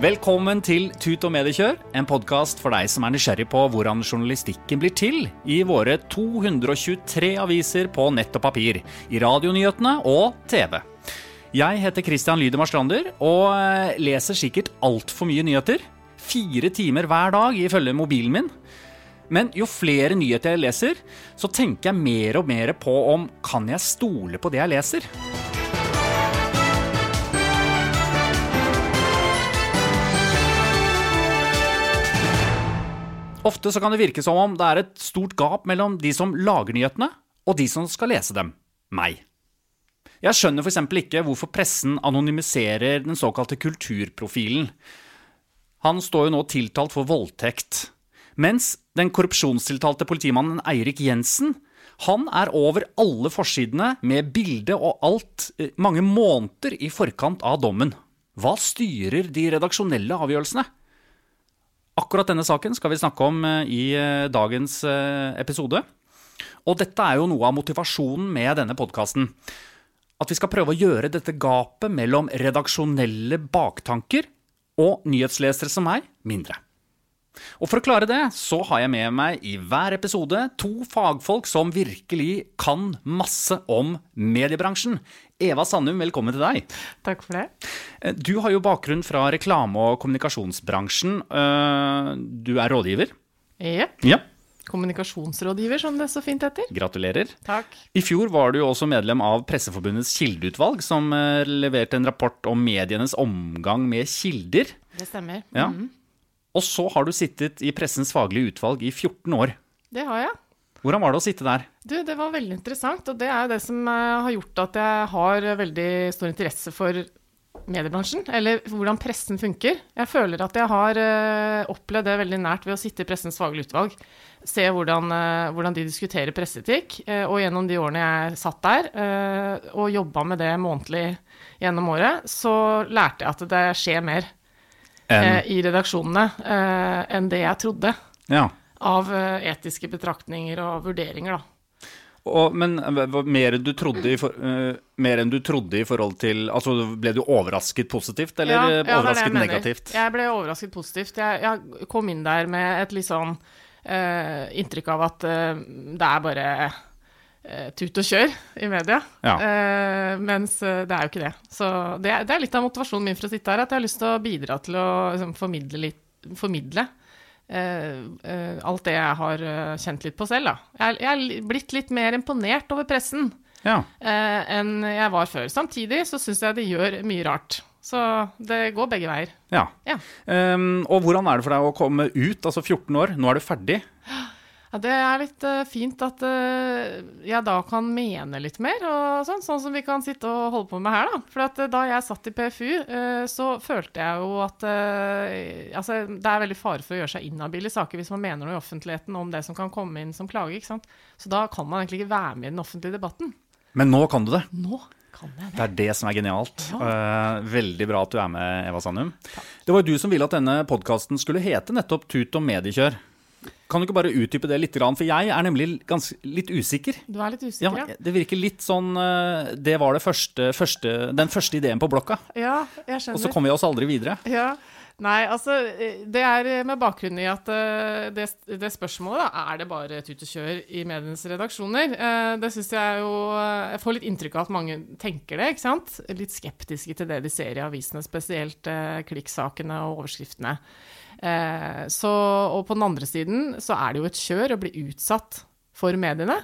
Velkommen til Tut og mediekjør, en podkast for deg som er nysgjerrig på hvordan journalistikken blir til i våre 223 aviser på nett og papir, i radionyhetene og TV. Jeg heter Christian Lydemar Strander og eh, leser sikkert altfor mye nyheter. Fire timer hver dag ifølge mobilen min. Men jo flere nyheter jeg leser, så tenker jeg mer og mer på om kan jeg stole på det jeg leser. Ofte så kan det virke som om det er et stort gap mellom de som lager nyhetene, og de som skal lese dem. Meg. Jeg skjønner f.eks. ikke hvorfor pressen anonymiserer den såkalte kulturprofilen. Han står jo nå tiltalt for voldtekt. Mens den korrupsjonstiltalte politimannen Eirik Jensen, han er over alle forsidene med bilde og alt eh, mange måneder i forkant av dommen. Hva styrer de redaksjonelle avgjørelsene? Akkurat denne saken skal vi snakke om eh, i eh, dagens eh, episode. Og dette er jo noe av motivasjonen med denne podkasten. At vi skal prøve å gjøre dette gapet mellom redaksjonelle baktanker og nyhetslesere som meg mindre. Og for å klare det, så har jeg med meg i hver episode to fagfolk som virkelig kan masse om mediebransjen. Eva Sandum, velkommen til deg. Takk for det. Eh, Du har jo bakgrunn fra reklame- og kommunikasjonsbransjen. Eh, Du er rådgiver. Yep. Ja. Kommunikasjonsrådgiver, som det så fint heter. Gratulerer. Takk. I fjor var du jo også medlem av Presseforbundets kildeutvalg, som eh, leverte en rapport om medienes omgang med kilder. Det stemmer. Ja. Mm. Og så har du sittet i pressens faglige utvalg i 14 år. Det har jeg. Hvordan var det å sitte der? Du, det var veldig interessant, og det er det som eh, har gjort at jeg har veldig stor interesse for mediebransjen, eller hvordan pressen funker. Jeg føler at jeg har eh, opplevd det veldig nært ved å sitte i pressens faglige utvalg. Se hvordan, eh, hvordan de diskuterer presseetikk. og gjennom de årene jeg satt der og jobba med det månedlig gjennom året, så lærte jeg at det skjer mer en. i redaksjonene enn det jeg trodde. Ja. Av eh, etiske betraktninger og vurderinger, da. Og, men hva- mer enn, du trodde i for, uh, mer enn du trodde i forhold til Altså, ble du overrasket positivt, eller Ja, eh, ja, er overrasket jeg negativt? Jeg ble overrasket positivt. Jeg, jeg kom inn der med et litt sånn uh, inntrykk av at uh, det er bare eh, tut og kjør i media. Ja. Eh, mens eh, det er jo ikke det. Så det, det er litt av motivasjonen min for å sitte her, at jeg har lyst til å bidra til å liksom, formidle litt formidle eh, eh, alt det jeg har eh, kjent litt på selv. Da. Jeg, jeg er blitt litt mer imponert over pressen Ja. eh, enn jeg var før. Samtidig så syns jeg de gjør mye rart. Så det går begge veier. ja. Ja. Um, og hvordan er det for deg å komme ut? Altså 14 år, nå er du ferdig. Ja, det er litt uh, fint at uh, jeg da kan mene litt mer, og sånn, sånn som vi kan sitte og holde på med her. Da. For at, uh, da jeg satt i PFU, så følte jeg jo at altså, det er veldig fare for å gjøre seg inhabil i saker hvis man mener noe i offentligheten om det som kan komme inn som klage. ikke sant? Så da kan man egentlig ikke være med i den offentlige debatten. Men nå kan du det. Nå kan jeg det. Det er det som er genialt. Eh, veldig bra at du er med, Eva Sandum. Det var jo du som ville at denne podkasten skulle hete nettopp Tut og mediekjør. Kan du ikke bare utdype det litt, for jeg er nemlig ganske, litt usikker. Du er litt usikker, ja? det virker litt sånn eh, Det var det første, første, den første ideen på blokka, Ja, jeg skjønner. og så kom vi oss aldri videre. Ja. Nei, altså eh, Det er med bakgrunn i at eh, det, det spørsmålet da, er det bare tut og kjør i medienes redaksjoner. Det syns jeg jo Jeg får litt inntrykk av at mange tenker det, ikke sant? Litt skeptiske til det de ser i avisene, spesielt klikksakene og overskriftene. Eh, Så, og på den andre siden så er det jo et kjør å bli utsatt for mediene.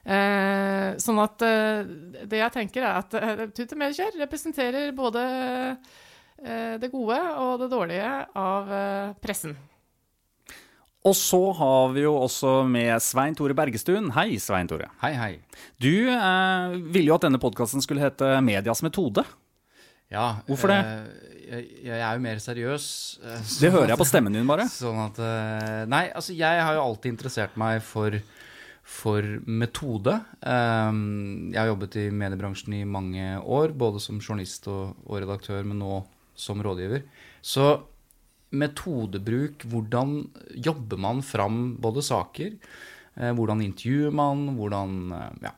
Eh, sånn at eh, det jeg tenker er at eh, Tut og Mediekjør representerer både eh, det gode og det dårlige av eh, pressen. Og så har vi jo også med Svein Tore Bergestuen. Hei, Svein Tore. Hei, hei. Du eh, ville jo at denne podkasten skulle hete Medias metode. Ja, Hvorfor det? eh, jeg, jeg er jo mer seriøs. eh, Det sånn hører jeg på stemmen din, bare. Sånn at eh, Nei, altså, jeg har jo alltid interessert meg for, for metode. Jeg har jobbet i mediebransjen i mange år, både som journalist og, og redaktør, men nå som rådgiver. Så metodebruk, hvordan jobber man fram både saker, hvordan intervjuer man, hvordan Ja.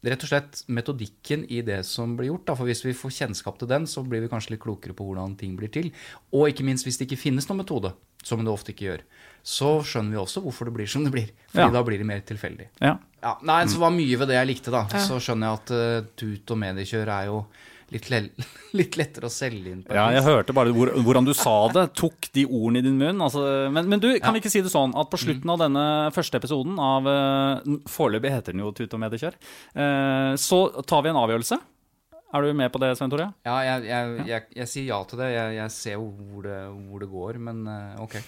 Rett og slett metodikken i det som blir gjort. Da. For hvis vi får kjennskap til den, så blir vi kanskje litt klokere på hvordan ting blir til. Og ikke minst hvis det ikke finnes noen metode, som det ofte ikke gjør, så skjønner vi også hvorfor det blir som det blir. Fordi Ja. da blir det mer tilfeldig. Ja. Ja, nei, så var mye ved det jeg likte, da. Så skjønner jeg at uh, tut og mediekjør er jo litt, litt lettere å selge inn på. Ja, jeg hørte bare hvor, hvordan du sa det. Tok de ordene i din munn. Altså, men, men du, kan vi ikke si det sånn at på slutten av denne første episoden av eh, Foreløpig heter den jo Tut og mediekjør. eh, Så tar vi en avgjørelse. Er du med på det, Svein Tore? Ja, jeg, jeg, jeg, jeg sier ja til det. Jeg, ser hvor det, hvor det går, men eh, ok.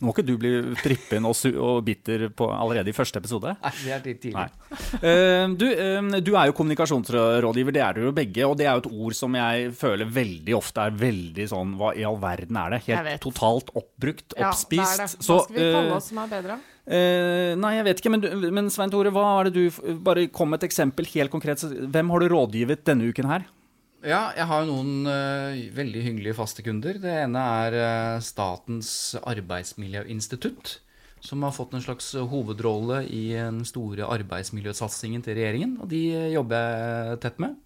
Nå må ikke du bli prippen og, og bitter på, allerede i første episode. Nei, det er litt tidlig. Nei. Eh, du, eh, du er jo kommunikasjonsrådgiver, det er dere jo begge. Og det er jo et ord som jeg føler veldig ofte er veldig sånn Hva i all verden er det? Helt totalt oppbrukt, oppspist. Ja, det er det. Så, Hva skal vi kalle eh, oss som er bedre? Uh, nei, jeg vet ikke, men, men Svein Tore, hva er det du Bare kom med et eksempel helt konkret. Hvem har du rådgivet denne uken her? Ja, jeg har jo noen uh, veldig hyggelige faste kunder. Det ene er uh, Statens arbeidsmiljøinstitutt, som har fått en slags hovedrolle i den store arbeidsmiljøsatsingen til regjeringen. Og de eh, jobber jeg tett med.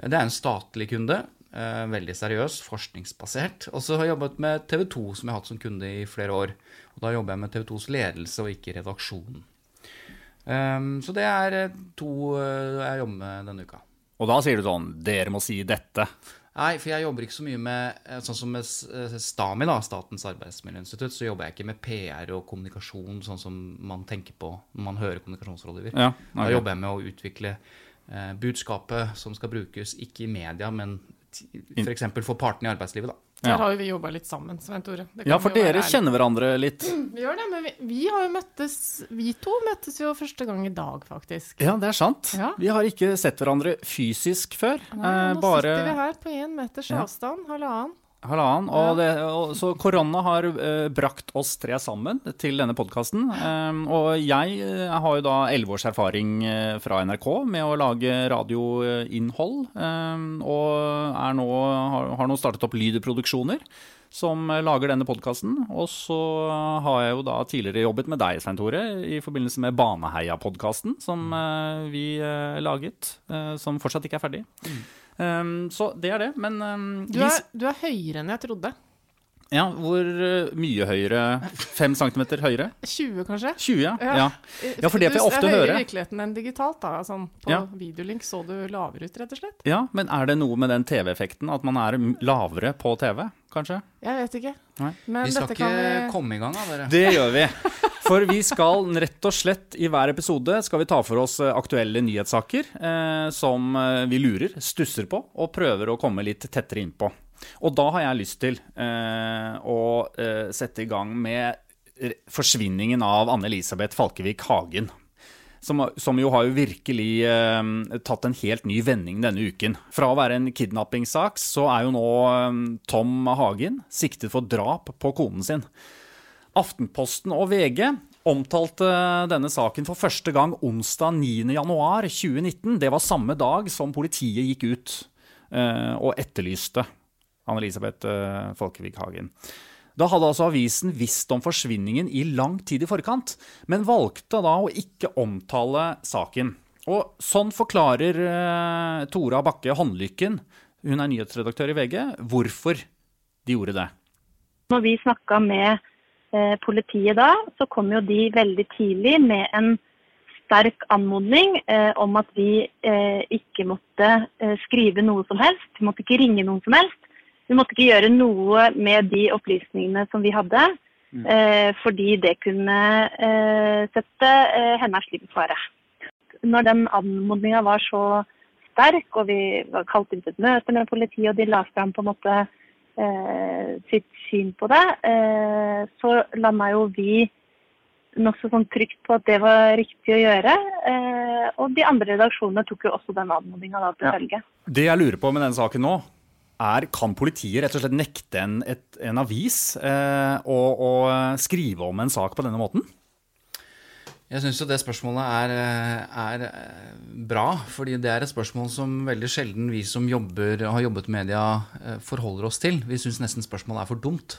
Det er en statlig kunde. Uh, Veldig seriøs, forskningsbasert. Og så har jeg jobbet med TV 2, som jeg har hatt som kunde i flere år. Og da jobber jeg med TV 2s ledelse og ikke redaksjonen. Um, så det er eh, to eh, jeg jobber med denne uka. Og da sier du sånn Dere må si dette. Nei, for jeg jobber ikke så mye med eh, Sånn som med eh, STAMI, da, Statens arbeidsmiljøinstitutt, så jobber jeg ikke med PR og kommunikasjon, sånn som man tenker på når man hører kommunikasjonsrådgiver. Ja, Da jobber jeg med å utvikle eh, budskapet som skal brukes, ikke i media, men f.eks. For, for partene i arbeidslivet, da. Der Ja. har jo vi jobba litt sammen, Svein Tore. Ja, for dere kjenner hverandre litt. Vi gjør det, men vi, vi har jo møttes Vi to møttes jo første gang i dag, faktisk. Ja, det er sant. Ja. Vi har ikke sett hverandre fysisk før. Nei, eh, nå bare sitter vi her på én meters avstand, halvannen. Halvannen. Og det, og, så korona har uh, brakt oss tre sammen til denne podkasten. og jeg eh, har jo da elleve års erfaring eh, fra NRK med å lage radioinnhold. Um, og er nå, har, har nå startet opp Lydproduksjoner, Som lager denne podkasten. Og så har jeg jo da tidligere jobbet med deg, Svein Tore, i forbindelse med Baneheia-podkasten som vi laget. som fortsatt ikke er ferdig. Um, så det er det. Men um, Du er, du er høyere enn jeg trodde. Ja, hvor uh, mye høyere? Fem centimeter høyere? 20, kanskje? 20, ja. Ja. ja. For det får jeg ofte Du er høyere i virkeligheten enn digitalt, da. Sånn, på Ja. videolink så du lavere ut, rett og slett. Ja, Men er det noe med den TV-effekten at man er lavere på TV, kanskje? Jeg vet ikke. Nei. Men Vi skal dette ikke kan vi komme i gang, da, dere. Det gjør vi. For vi skal rett og slett i hver episode skal vi ta for oss eh, aktuelle nyhetssaker eh, som eh, vi lurer, stusser på og prøver å komme litt tettere inn på. Og da har jeg lyst til eh, å eh, sette i gang med forsvinningen av Anne-Elisabeth Falkevik Hagen. Som, som jo har jo virkelig eh, tatt en helt ny vending denne uken. Fra å være en kidnappingssak, så er jo nå eh, Tom Hagen siktet for drap på konen sin. Aftenposten og VG omtalte denne saken for første gang onsdag 9.1.2019. Det var samme dag som politiet gikk ut eh, og etterlyste Anne-Elisabeth eh, Folkevik Hagen. Da hadde altså avisen visst om forsvinningen i lang tid i forkant, men valgte da å ikke omtale saken. Og sånn forklarer eh, Tora Bakke Håndlykken, hun er nyhetsredaktør i VG, hvorfor de gjorde det. Når vi snakka med eh, politiet da, så kom jo de veldig tidlig med en sterk anmodning om at vi ikke måtte skrive noe som helst. Vi måtte ikke ringe noen som helst. Vi måtte ikke gjøre noe med de opplysningene som vi hadde, eh, fordi det kunne eh, sette eh, hennes liv i fare. Når den anmodninga var så sterk, og vi var kalt inn til et møte med politiet, og de la fram på en måte eh, sitt syn på det, eh, så landa jo vi nokså sånn trygt på at det var riktig å gjøre. Eh, og de andre redaksjonene tok jo også den anmodninga til Ja. følge. Det jeg lurer på med denne saken nå, er kan politiet rett og slett nekte en, et, en avis eh, å, å skrive om en sak på denne måten? Jeg syns jo det spørsmålet er, er eh, bra, fordi det er et spørsmål som veldig sjelden vi som jobber, har jobbet med media, eh, forholder oss til. Vi syns nesten spørsmålet er for dumt.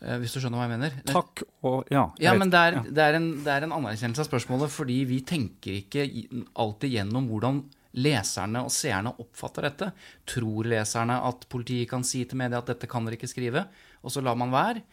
eh, Hvis du skjønner hva jeg mener? Takk og ja. Ja, men det er, ja. det, er en, det er en anerkjennelse av spørsmålet, fordi vi tenker ikke alltid gjennom hvordan leserne og seerne oppfatter dette. Tror leserne at politiet kan si til media at dette kan dere ikke skrive, og så lar man være?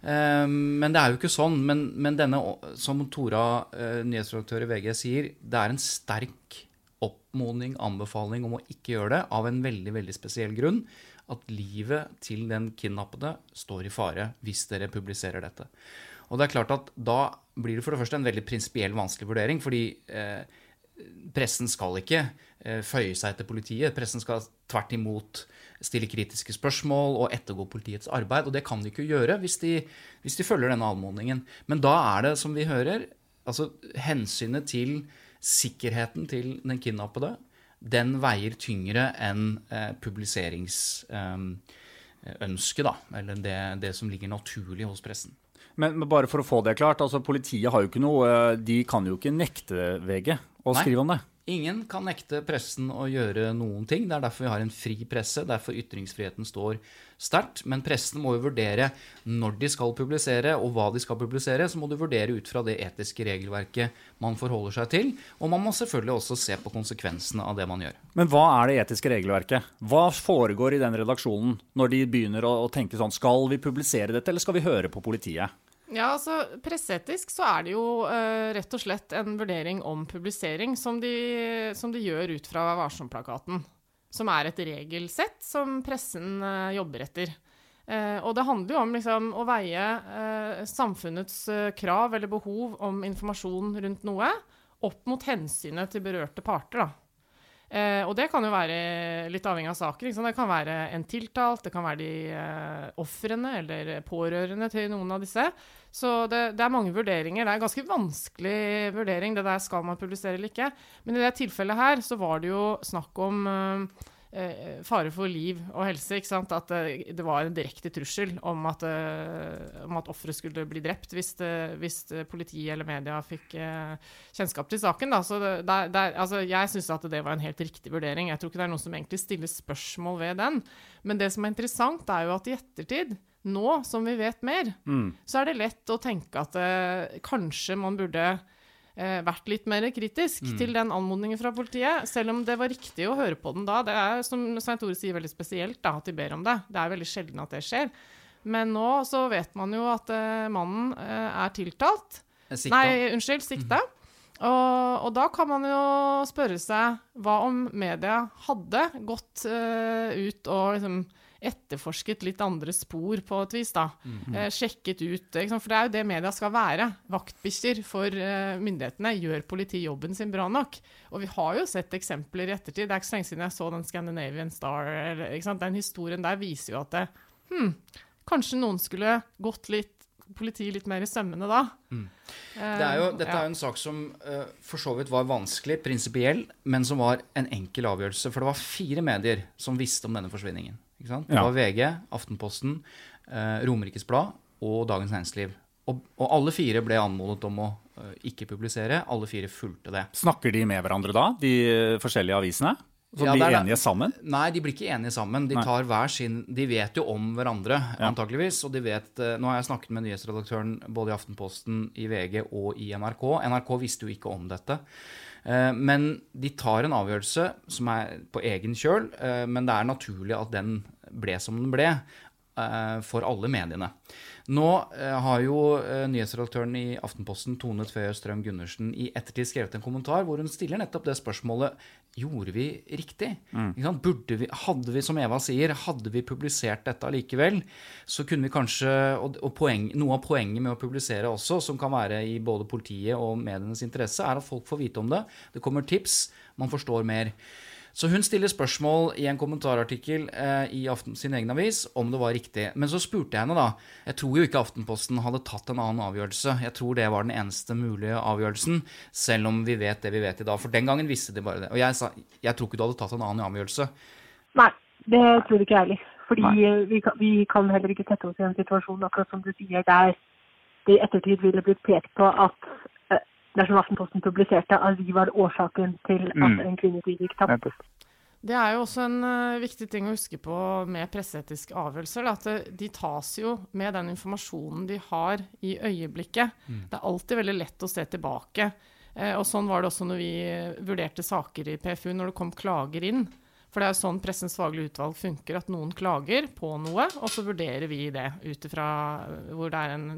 Eh, Men det er jo ikke sånn. Men, men denne, som Tora, eh, nyhetsredaktør i VG, sier, det er en sterk oppmodning, anbefaling om å ikke gjøre det, av en veldig, veldig spesiell grunn. At livet til den kidnappede står i fare hvis dere publiserer dette. Og det er klart at da blir det for det første en veldig prinsipiell vanskelig vurdering, fordi eh, pressen skal ikke eh, føye seg etter politiet. Pressen skal tvert imot stille kritiske spørsmål og ettergå politiets arbeid. Og det kan de ikke gjøre hvis de, hvis de følger denne anmodningen. Men da er det, som vi hører, altså hensynet til sikkerheten til den kidnappede, den veier tyngre enn eh, publiseringsønsket, da. Eller det, det som ligger naturlig hos pressen. Men, men bare for å få det klart, altså politiet har jo ikke noe eh, De kan jo ikke nekte VG å Nei. skrive om det. Ingen kan nekte pressen å gjøre noen ting. Det er derfor vi har en fri presse, derfor ytringsfriheten står sterkt. Men pressen må jo vurdere når de skal publisere, og hva de skal publisere. Så må du vurdere ut fra det etiske regelverket man forholder seg til. Og man må selvfølgelig også se på konsekvensene av det man gjør. Men hva er det etiske regelverket? Hva foregår i den redaksjonen når de begynner å, tenke sånn Skal vi publisere dette, eller skal vi høre på politiet? Ja, altså Presseetisk så er det jo uh, rett og slett en vurdering om publisering som de, som de gjør ut fra Varsom-plakaten. Som er et regelsett som pressen uh, jobber etter. Uh, og det handler jo om liksom, å veie samfunnets krav eller behov om informasjon rundt noe opp mot hensynet til berørte parter. da. Eh, og det kan jo være litt avhengig av saker. Det kan være en tiltalt, det kan være de eh, ofrene eller pårørende til noen av disse. Så det, det er mange vurderinger. Det er en ganske vanskelig vurdering, det der skal man publisere eller ikke. Men i det tilfellet her så var det jo snakk om eh, fare for liv og helse. ikke sant? At eh, det var en direkte trussel om at, eh, om at offeret skulle bli drept hvis, det, hvis politiet eller media fikk eh, kjennskap til saken. Da. Så det, det, altså, jeg syns at det var en helt riktig vurdering. Jeg tror ikke det er noen som egentlig stiller spørsmål ved den. Men det som er interessant, er jo at i ettertid, nå som vi vet mer, så er det lett å tenke at eh, kanskje man burde eh, vært litt mer kritisk til den anmodningen fra politiet, selv om det var riktig å høre på den da. Det er, som Svein Tore sier, veldig spesielt da, at de ber om det. Det er veldig sjelden at det skjer. Men nå så vet man jo at eh, mannen eh, er tiltalt. Sikta. Nei, unnskyld, sikta. Og, og da kan man jo spørre seg hva om media hadde gått eh, ut og liksom etterforsket litt andre spor på et vis, da. Eh, sjekket ut? For det er jo det media skal være. Vaktbikkjer for eh, myndighetene. Gjør politiet jobben sin bra nok? Og vi har jo sett eksempler i ettertid. Det er ikke så lenge siden jeg så den Scandinavian Star. Eller, ikke sant? Den historien der viser jo at det, hmm, kanskje noen skulle gått litt politiet litt mer i sømmene da. Det er jo, dette er jo en sak som uh, for så vidt var vanskelig, prinsipiell, men som var en enkel avgjørelse. For det var fire medier som visste om denne forsvinningen. Ikke sant? Det Ja. var VG, Aftenposten, eh, Romerikes Blad og Dagens Næringsliv. Og, og alle fire ble anmodet om å eh, ikke publisere. Alle fire fulgte det. Snakker de med hverandre da, de forskjellige avisene? Så Ja, blir er enige sammen? Nei, de blir ikke enige sammen. De tar hver sin De vet jo om hverandre, Ja. antakeligvis. Og de vet eh, Nå har jeg snakket med nyhetsredaktøren både i Aftenposten, i VG og i NRK. NRK visste jo ikke om dette. Eh, Men de tar en avgjørelse som er på egen kjøl, eh, men det er naturlig at den ble som den ble. eh, For alle mediene. Nå eh, har jo eh, nyhetsredaktøren i Aftenposten, Tone Tveø Strøm Gundersen, i ettertid skrevet en kommentar hvor hun stiller nettopp det spørsmålet Gjorde vi riktig? Mm. Burde vi, hadde vi, som Eva sier, hadde vi publisert dette allikevel, så kunne vi kanskje Og, og poeng, noe av poenget med å publisere også, som kan være i både politiet og medienes interesse, er at folk får vite om det. Det kommer tips, man forstår mer. Så hun stiller spørsmål i en kommentarartikkel eh, i Aften, sin egen avis om det var riktig. Men så spurte jeg henne, da. Jeg tror jo ikke Aftenposten hadde tatt en annen avgjørelse. Jeg tror det var den eneste mulige avgjørelsen, selv om vi vet det vi vet i dag. For den gangen visste de bare det. Og jeg sa jeg tror ikke du hadde tatt en annen avgjørelse. Nei, det tror ikke jeg heller. Fordi eh, vi kan, vi kan heller ikke sette oss i en situasjon, akkurat som du sier, der det i ettertid ville blitt pekt på at dersom Aftenposten publiserte at vi var årsaken til at Mm. en kvinnetid gikk tapt. Det er jo også en uh, viktig ting å huske på med presseetiske avgjørelser. Da, at det- de tas jo med den informasjonen de har i øyeblikket. Det er alltid veldig lett å se tilbake. Uh, og sånn var det også når vi eh, vurderte saker i PFU, når det kom klager inn. For det er jo sånn Pressens faglige utvalg funker, at noen klager på noe, og så vurderer vi det ut ifra eh, hvor det er en,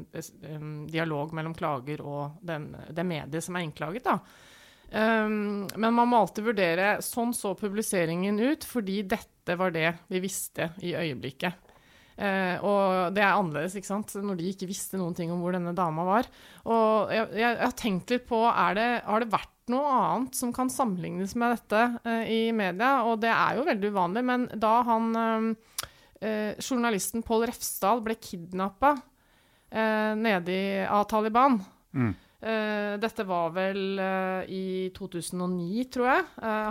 en dialog mellom klager og den, det mediet som er innklaget. da. Um, men man må alltid vurdere sånn så publiseringen ut, fordi dette var det vi visste i øyeblikket. Eh, og det er annerledes ikke sant? når de ikke visste noen ting om hvor denne dama var. Og jeg, jeg, jeg har tenkt litt på er det, Har det vært noe annet som kan sammenlignes med dette eh, i media? Og det er jo veldig uvanlig, men da han eh, eh, journalisten Pål Refsdal ble kidnappa eh, nede i, av Taliban Eh, dette var vel i 2009, tror jeg.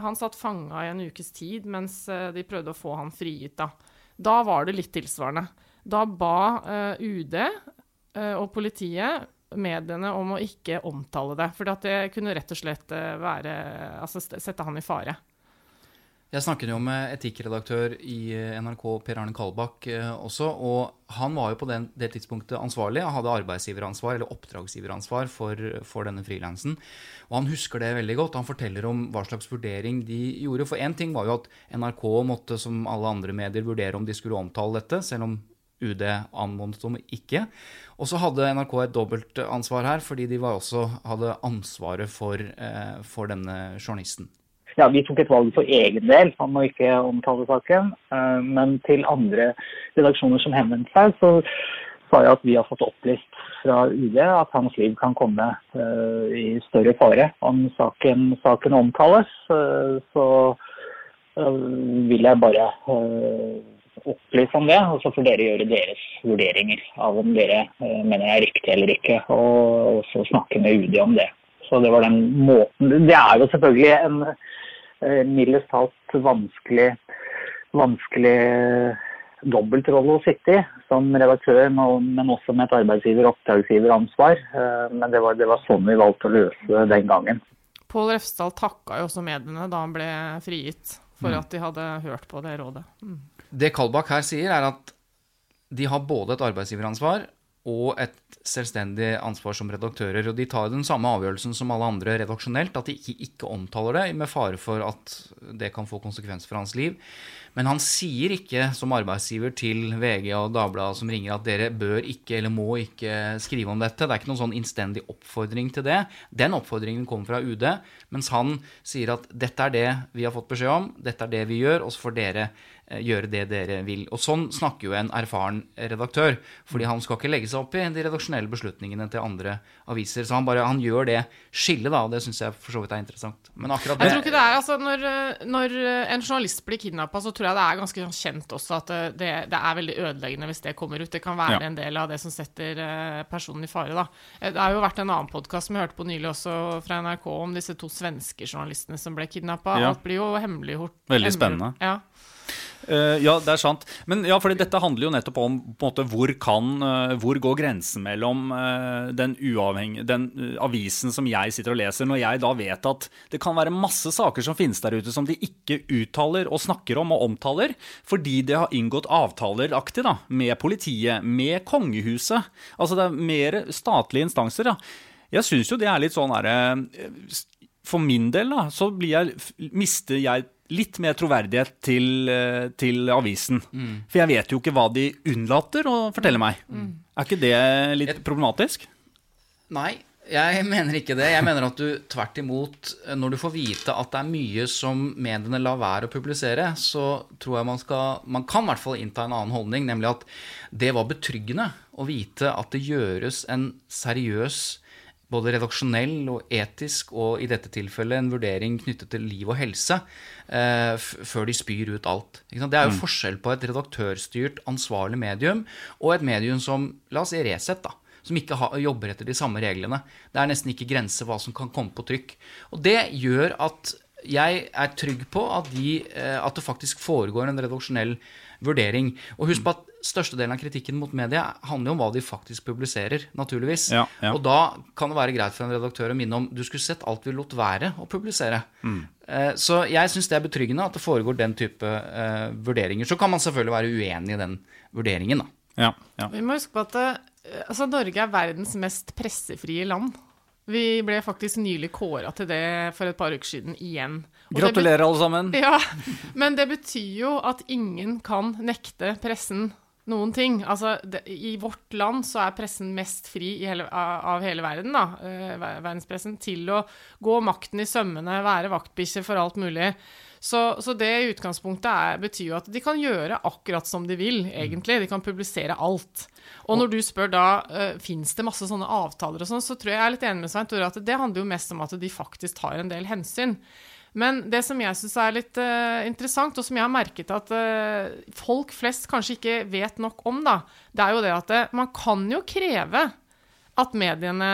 Han satt fanga i en ukes tid mens de prøvde å få han frigitt. Da, da var det litt tilsvarende. Da ba eh, UD eh, og politiet mediene om å ikke omtale det. For det kunne rett og slett eh, være, altså, sette han i fare. Jeg snakket jo med etikkredaktør i eh, NRK, Per Arne Kalbakk, eh, også. Og han var jo på den, det tidspunktet ansvarlig. Han hadde arbeidsgiveransvar, eller oppdragsgiveransvar, for, for denne frilansen. Og han husker det veldig godt. Han forteller om hva slags vurdering de gjorde. For én ting var jo at NRK måtte, som alle andre medier, vurdere om de skulle omtale dette, selv om UD anmodet om ikke. Og så hadde NRK et dobbelt ansvar her, fordi de også hadde ansvaret for, eh, for denne journalisten. Ja, Vi tok et valg for egen del om å ikke omtale saken. eh, Men til andre redaksjoner som henvendte seg, så sa jeg at vi har fått opplyst fra UD at hans liv kan komme eh, i større fare om saken, saken omtales. Eh, Så vil jeg bare opplyse om det, og så får dere gjøre deres vurderinger av om dere mener det er riktig eller ikke, og også snakke med UD om det. Så det var den måten Det er jo selvfølgelig en mildest talt vanskelig, vanskelig dobbeltrolle å sitte i som redaktør, men men også med et arbeidsgiver-oppdragsgiveransvar. Eh, Men det var, det var sånn vi valgte å løse den gangen. Pål Refsdal takka jo også mediene da han ble frigitt, for at de hadde hørt på det rådet. Mm. Det Kalbakk her sier, er at de har både et arbeidsgiveransvar og et selvstendig ansvar som redaktører. Og de tar den samme avgjørelsen som alle andre redaksjonelt, at de ikke, ikke omtaler det, med fare for at det kan få konsekvenser for hans liv. Men han sier ikke som arbeidsgiver til VG og Dagbladet som ringer at dere bør ikke eller må ikke skrive om dette. Det er ikke noen sånn innstendig oppfordring til det. Den oppfordringen kommer fra UD, mens han sier at dette er det vi har fått beskjed om, dette er det vi gjør, og så får dere eh, gjøre det dere vil. Og sånn snakker jo en erfaren redaktør, fordi han skal ikke legge seg opp i de redaksjonelle beslutningene til andre aviser. Så han bare han gjør det skillet, da, og det syns jeg for så vidt er interessant. Men akkurat Jeg tror ikke det er, altså Når, når en journalist blir kidnappa, så tror jeg det er ganske sånn kjent også at det, det er veldig ødeleggende hvis det kommer ut. Det kan være Ja. en del av det som setter eh, personen i fare. da. Eh, Det har jo vært en annen podkast som jeg hørte på nylig også fra NRK om disse to svenske journalistene som ble kidnappa. Ja. Alt blir jo hemmeliggjort. Veldig hemmelig. spennende. Ja. Eh, ja, det er sant. Men ja, fordi dette handler jo nettopp om måte, hvor kan uh, Hvor går grensen mellom uh, den, den avisen som jeg sitter og leser, når jeg da vet at det kan være masse saker som finnes der ute som de ikke uttaler og snakker om og omtaler, fordi de har inngått avtaleraktig da, med politiet, med kongehuset. Altså det er mer statlige instanser. da. Jeg syns jo det er litt sånn herre For min del, da, så jeg, mister jeg litt mer troverdighet til, eh, til avisen. For jeg vet jo ikke hva de unnlater å fortelle meg. Er ikke det litt problematisk? Nei, jeg mener ikke det. Jeg mener at du tvert imot, når du får vite at det er mye som mediene lar være å publisere, så tror jeg man skal Man kan i hvert fall innta en annen holdning, nemlig at det var betryggende å vite at det gjøres en seriøs både redaksjonell og etisk, og i dette tilfellet en vurdering knyttet til liv og helse, eh, før de spyr ut alt. Det er jo forskjell på et redaktørstyrt, ansvarlig medium og et medium som, la oss si Resett, da. Som ikke har, jobber etter de samme reglene. Det er nesten ikke grense hva som kan komme på trykk. Og det gjør at jeg er trygg på at, de, eh, at det faktisk foregår en redaksjonell vurdering. Og husk på at størstedelen av kritikken mot media handler jo om hva de faktisk publiserer, naturligvis. Ja, ja. Og da kan det være greit for en redaktør å minne om du skulle sett alt vi lot være å publisere. Mm. Så jeg syns det er betryggende at det foregår den type uh, vurderinger. Så kan man selvfølgelig være uenig i den vurderingen, da. Ja, ja. Vi må huske på at eh, altså, Norge er verdens mest pressefrie land. Vi ble faktisk nylig kåra til det for et par uker siden igjen. Og Gratulerer, alle sammen. Ja, men det betyr jo at ingen kan nekte pressen noen ting. Altså, det, I vårt land så er pressen mest fri i hele, av, hele verden, da, eh, verdenspressen, til å gå makten i sømmene, være vaktbikkje for alt mulig. Så, så det i utgangspunktet er, betyr jo at de kan gjøre akkurat som de vil, egentlig. De kan publisere alt. Og når du spør da uh, fins det masse sånne avtaler og sånn, så tror jeg jeg er litt enig med Svein Tore at det handler jo mest om at de faktisk tar en del hensyn. Men det som jeg syns er litt uh, interessant, og som jeg har merket at uh, folk flest kanskje ikke vet nok om, da, det er jo det at eh, man kan jo kreve at mediene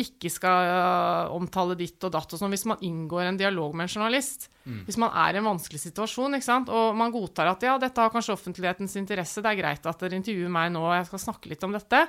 ikke skal uh, omtale ditt og datt og sånn hvis man inngår en dialog med en journalist. Hvis man er i en vanskelig situasjon, ikke sant? og man godtar at ja, dette har kanskje offentlighetens interesse, det er greit at dere intervjuer meg nå, og jeg skal snakke litt om dette,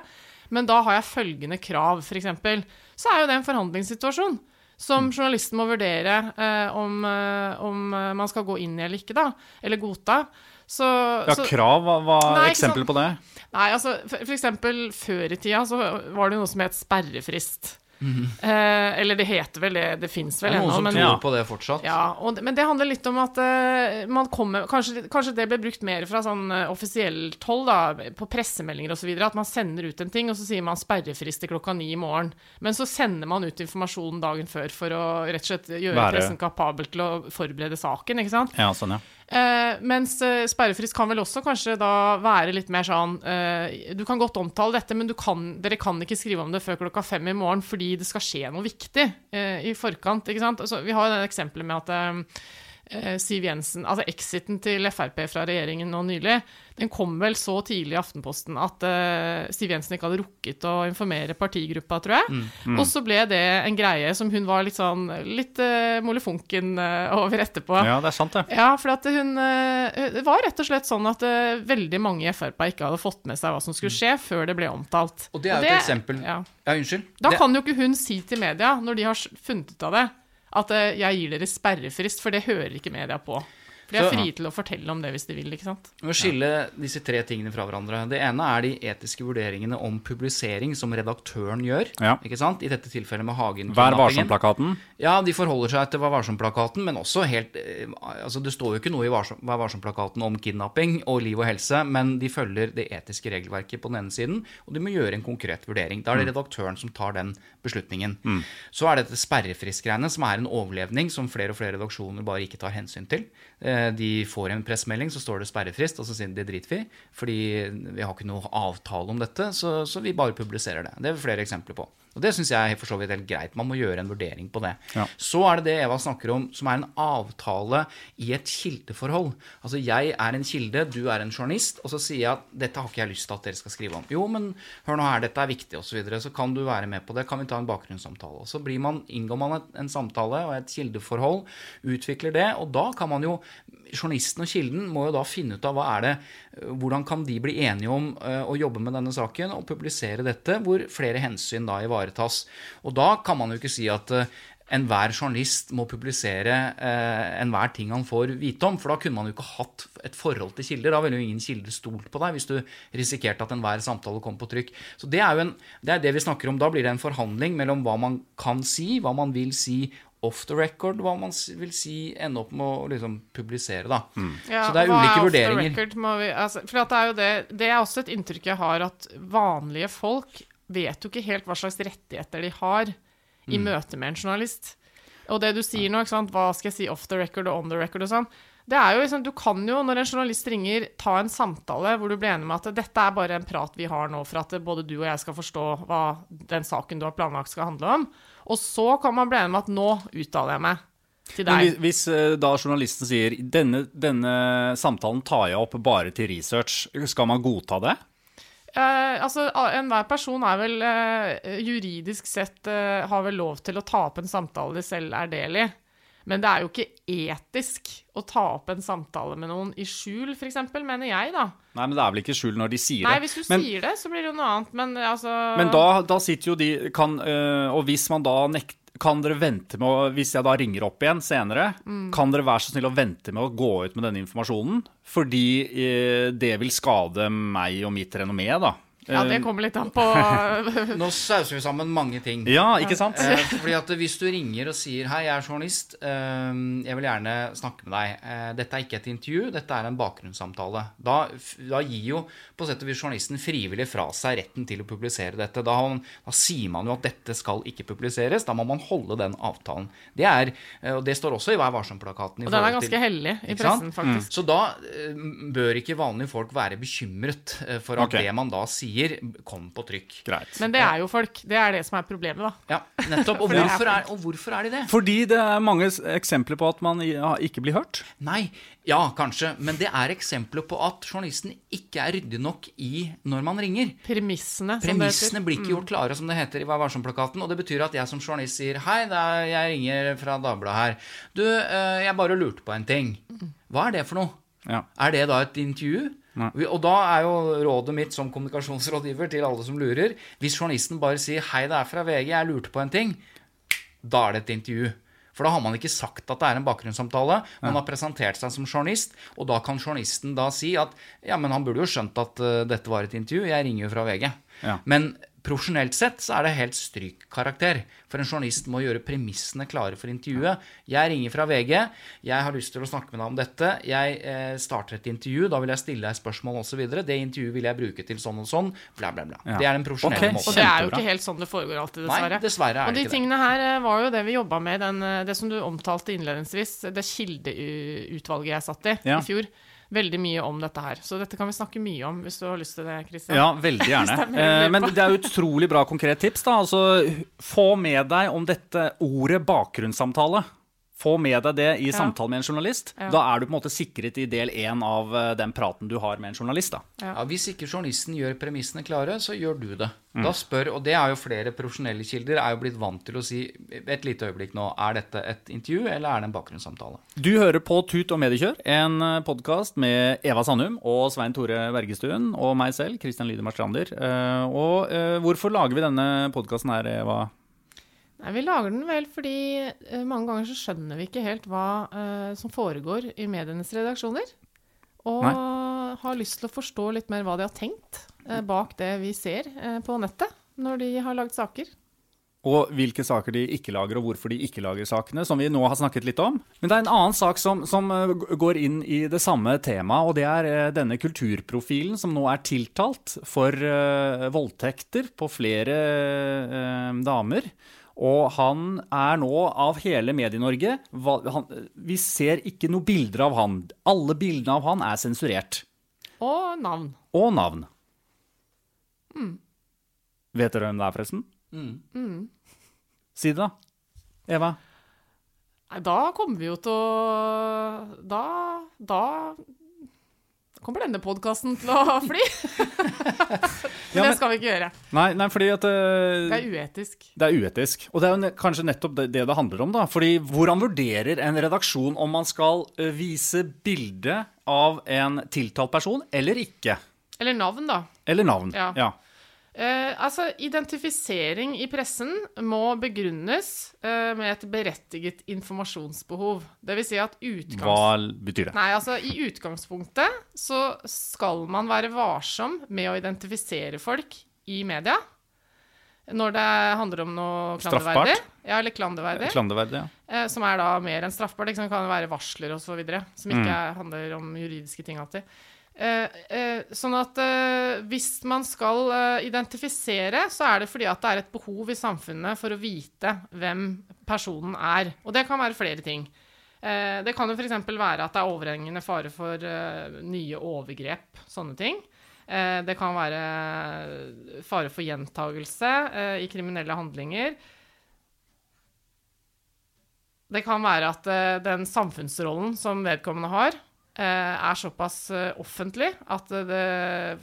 men da har jeg følgende krav, f.eks. Så er jo det en forhandlingssituasjon som journalisten må vurdere eh, om, eh, om eh, man skal gå inn i eller ikke, da. Eller godta. Så, Ja, så- krav, hva er eksempler på det? Nei, altså for, for eksempel før i tida så var det noe som het sperrefrist. Mhm. eh, eller det heter vel det, det fins vel ennå. noen som men tror på det fortsatt. ja, og, det- men det handler litt om at eh, man kommer kanskje, kanskje det ble brukt mer fra sånn uh, offisielt hold, da, på pressemeldinger osv. At man sender ut en ting, og så sier man sperrefrist til klokka ni i morgen. Men så sender man ut informasjonen dagen før for å rett og slett gjøre Være- pressen kapabel til å forberede saken, ikke sant? Ja, sånn, ja. Eh, mens eh, sperrefrist kan vel også kanskje da være litt mer sånn eh, Du kan godt omtale dette, men kan, dere kan ikke skrive om det før klokka fem i morgen fordi det skal skje noe viktig eh, i forkant. ikke sant? Altså, vi har jo det eksempelet med at eh, Siv Jensen, altså exiten til Frp fra regjeringen nå nylig, den kom vel så tidlig i Aftenposten at uh, Siv Jensen ikke hadde rukket å informere partigruppa, tror jeg. Og så ble det en greie som hun var litt sånn litt uh, molefonken uh, over etterpå. Ja, det er sant, det. Ja, for at hun eh, Det var rett og slett sånn at eh, veldig mange i Frp ikke hadde fått med seg hva som skulle skje, før det ble omtalt. Og det er jo et eksempel Ja. Ja, unnskyld. Da Det- kan jo ikke hun si til media, når de har funnet ut av det, at eh, jeg gir dere sperrefrist, for det hører ikke media på. For de er frie til å fortelle om det hvis de vil, ikke sant. Må skille disse tre tingene fra hverandre. Det ene er de etiske vurderingene om publisering som redaktøren gjør. Ja. ikke sant? I dette tilfellet med Hagen. Vær varsom-plakaten. Ja, de forholder seg til Vær varsom-plakaten, men også helt eh, Altså, det står jo ikke noe i Vær varsom-plakaten om kidnapping og liv og helse, men de følger det etiske regelverket på den ene siden, og de må gjøre en konkret vurdering. Da er det redaktøren som tar den beslutningen. Så er det dette sperrefrist-greiene, som er en overlevning som flere og flere redaksjoner bare ikke tar hensyn til. Eh, De får en pressemelding, så står det sperrefrist, og så sier de driter vi, fordi vi har ikke noe avtale om dette, så, så vi bare publiserer det. Det er flere eksempler på. Og det syns jeg for så vidt helt greit. Man må gjøre en vurdering på det. Ja. Så er det det Eva snakker om, som er en avtale i et kildeforhold. Altså jeg er en kilde, du er en journalist, og så sier jeg at dette har ikke jeg lyst til at dere skal skrive om. Jo, men hør nå her, dette er viktig, osv. Så, videre, så kan du være med på det. Kan vi ta en bakgrunnssamtale? Og så blir man, inngår man en samtale og et kildeforhold, utvikler det, og da kan man jo Journalisten og kilden må jo da finne ut av hva er det, hvordan kan de bli enige om eh, å jobbe med denne saken og publisere dette, hvor flere hensyn da ivaretas. Og da kan man jo ikke si at eh, enhver journalist må publisere eh, enhver ting han får vite om. For da kunne man jo ikke hatt et forhold til kilder. Da ville jo ingen kilder stolt på deg hvis du risikerte at enhver samtale kom på trykk. Så det er jo en, det, er det vi snakker om. Da blir det en forhandling mellom hva man kan si, hva man vil si off the record, hva man vil si ende opp med å liksom publisere, da. Ja, Så det er ulike vurderinger. record, vi, altså, for det er jo det Det er også et inntrykk jeg har, at vanlige folk vet jo ikke helt hva slags rettigheter de har i Mm. møte med en journalist. Og det du sier nå, ikke sant, hva skal jeg si off the record og on the record og sånn, det er jo liksom, Du kan jo, når en journalist ringer, ta en samtale hvor du blir enig med at dette er bare en prat vi har nå for at både du og jeg skal forstå hva den saken du har planlagt skal handle om. Og så kan man bli enig med at nå uttaler jeg meg til Men hvis eh, da journalisten sier denne, denne samtalen tar jeg opp bare til research, skal man godta det? Eh, altså, Enhver person er vel eh, juridisk sett eh, har vel lov til å ta opp en samtale de selv er del i. Men det er jo ikke etisk å ta opp en samtale med noen i skjul, f.eks., mener jeg, da. Nei, men det er vel ikke skjul når de sier det. Nei, hvis du men, sier det, så blir det jo noe annet, men altså men da, da sitter jo de kan, øh, Og hvis man da nekter kan dere vente med å Hvis jeg da ringer opp igjen senere, Mm. kan dere være så snill å vente med å gå ut med denne informasjonen? Fordi eh, det vil skade meg og mitt renommé, da. Ja, det Eh, kommer litt an på Nå sauser vi sammen mange ting. Ja, ikke sant? Eh, fordi at Hvis du ringer og sier 'Hei, jeg er journalist. eh, Jeg vil gjerne snakke med deg.' Eh, Dette er ikke et intervju, dette er en bakgrunnssamtale. Da, da gir jo på sett og vis journalisten frivillig fra seg retten til å publisere dette. Da, da sier man jo at dette skal ikke publiseres. Da må man holde den avtalen. Det er, og det står også i Vær varsom-plakaten. Og den er ganske til- hellig i sant? pressen, faktisk. Så da bør ikke vanlige folk være bekymret for at okay. det man da sier, kom på trykk. Greit. Men det er jo folk. Det er det som er problemet, da. Ja, nettopp. Og hvorfor er, og hvorfor er de det? Fordi det er mange eksempler på at man ikke blir hørt. Nei, ja, kanskje. Men det er eksempler på at journalisten ikke er ryddig nok i når man ringer. Premissene, som det Premissene blir ikke gjort klare, som det heter i Vær varsom-plakaten. Og det betyr at jeg som journalist sier Hei, det er, jeg ringer fra Dagbladet her. Du, eh, jeg bare lurte på en ting. Hva er det for noe? Ja. Er det da et intervju? Og da er jo rådet mitt som kommunikasjonsrådgiver til alle som lurer Hvis journalisten bare sier 'Hei, det er fra VG, jeg lurte på en ting', da er det et intervju. For da har man ikke sagt at det er en bakgrunnssamtale. Man har presentert seg som journalist, og da kan journalisten da si at ja, men han burde jo skjønt at eh, dette var et intervju, jeg ringer jo fra VG. Ja. Men profesjonelt sett så er det helt strykkarakter. For en journalist må gjøre premissene klare for intervjuet. Jeg ringer fra VG, jeg har lyst til å snakke med deg om dette. Jeg eh, starter et intervju, da vil jeg stille deg spørsmål osv. Det intervjuet vil jeg bruke til sånn og sånn, bla, bla, bla. Ja. Det er den profesjonelle okay. måten. Og det er jo ikke helt sånn det foregår alltid, dessverre. Nei, dessverre. er og det de ikke det. tingene her eh, var jo det vi jobba med, den, eh, det som du omtalte innledningsvis, det kildeutvalget jeg satt i Ja. i fjor. Veldig mye om dette her. Så dette kan vi snakke mye om, hvis du har lyst til det, Kristian. Ja, veldig gjerne. Det Eh, men det er utrolig bra konkret tips. da. Altså, Få med deg om dette ordet bakgrunnssamtale. Få med deg det i Ja. samtale med en journalist. Ja. Da er du på en måte sikret i del én av eh, den praten du har med en journalist. da. Ja, hvis ikke journalisten gjør premissene klare, så gjør du det. Mm. Da spør, og det er jo flere profesjonelle kilder er jo blitt vant til å si et lite øyeblikk nå, er dette et intervju eller er det en bakgrunnssamtale? Du hører på Tut og mediekjør, en podkast med Eva Sandum og Svein Tore Bergestuen og meg selv, Christian Lydemar Strander. Eh, Og eh, hvorfor lager vi denne podkasten her, Eva? Nei, Vi lager den vel fordi uh, mange ganger så skjønner vi ikke helt hva uh, som foregår i medienes redaksjoner. Og har lyst til å forstå litt mer hva de har tenkt uh, bak det vi ser på nettet når de har lagd saker. Og hvilke saker de ikke lager, og hvorfor de ikke lager sakene, som vi nå har snakket litt om. Men det er en annen sak som, som går inn i det samme temaet, og det er denne kulturprofilen som nå er tiltalt for voldtekter på flere damer. Og han er nå av hele Medie-Norge Vi ser ikke noe bilder av han. Alle bildene av han er sensurert. Og navn. Og navn. Vet dere hvem det er, forresten? Mm. Si det, da. Eva? Nei, da kommer vi jo til å Da Da kommer denne podkasten til å fly. Men Ja, men- det skal vi ikke gjøre. Nei, nei fordi at uh, Det er uetisk. Det er uetisk. Og det er jo ne kanskje nettopp det, det det handler om, da. Fordi hvordan vurderer en redaksjon om man skal uh, vise bilde av en tiltalt person eller ikke? Eller navn, da. Eller navn. Ja. ja. Eh, altså, identifisering i pressen må begrunnes eh, med et berettiget informasjonsbehov. Det vil si at utgangs... Hva betyr det? Nei, altså, i utgangspunktet så skal man være varsom med å identifisere folk i media. Når det handler om noe klanderverdig. Ja, eller klanderverdig. Klanderverdig, ja. Eh, som er da mer enn straffbart. Liksom. Det kan være varsler videre. Som ikke Mm. er, handler om juridiske ting alltid. Eh, eh, sånn at eh, hvis man skal eh, identifisere, så er det fordi at det er et behov i samfunnet for å vite hvem personen er. Og det kan være flere ting. Eh, det kan jo f.eks. være at det er overhengende fare for nye overgrep, sånne ting. Det kan være fare for gjentagelse i kriminelle handlinger. Det kan være at den samfunnsrollen som vedkommende har, er såpass eh, offentlig at eh, det,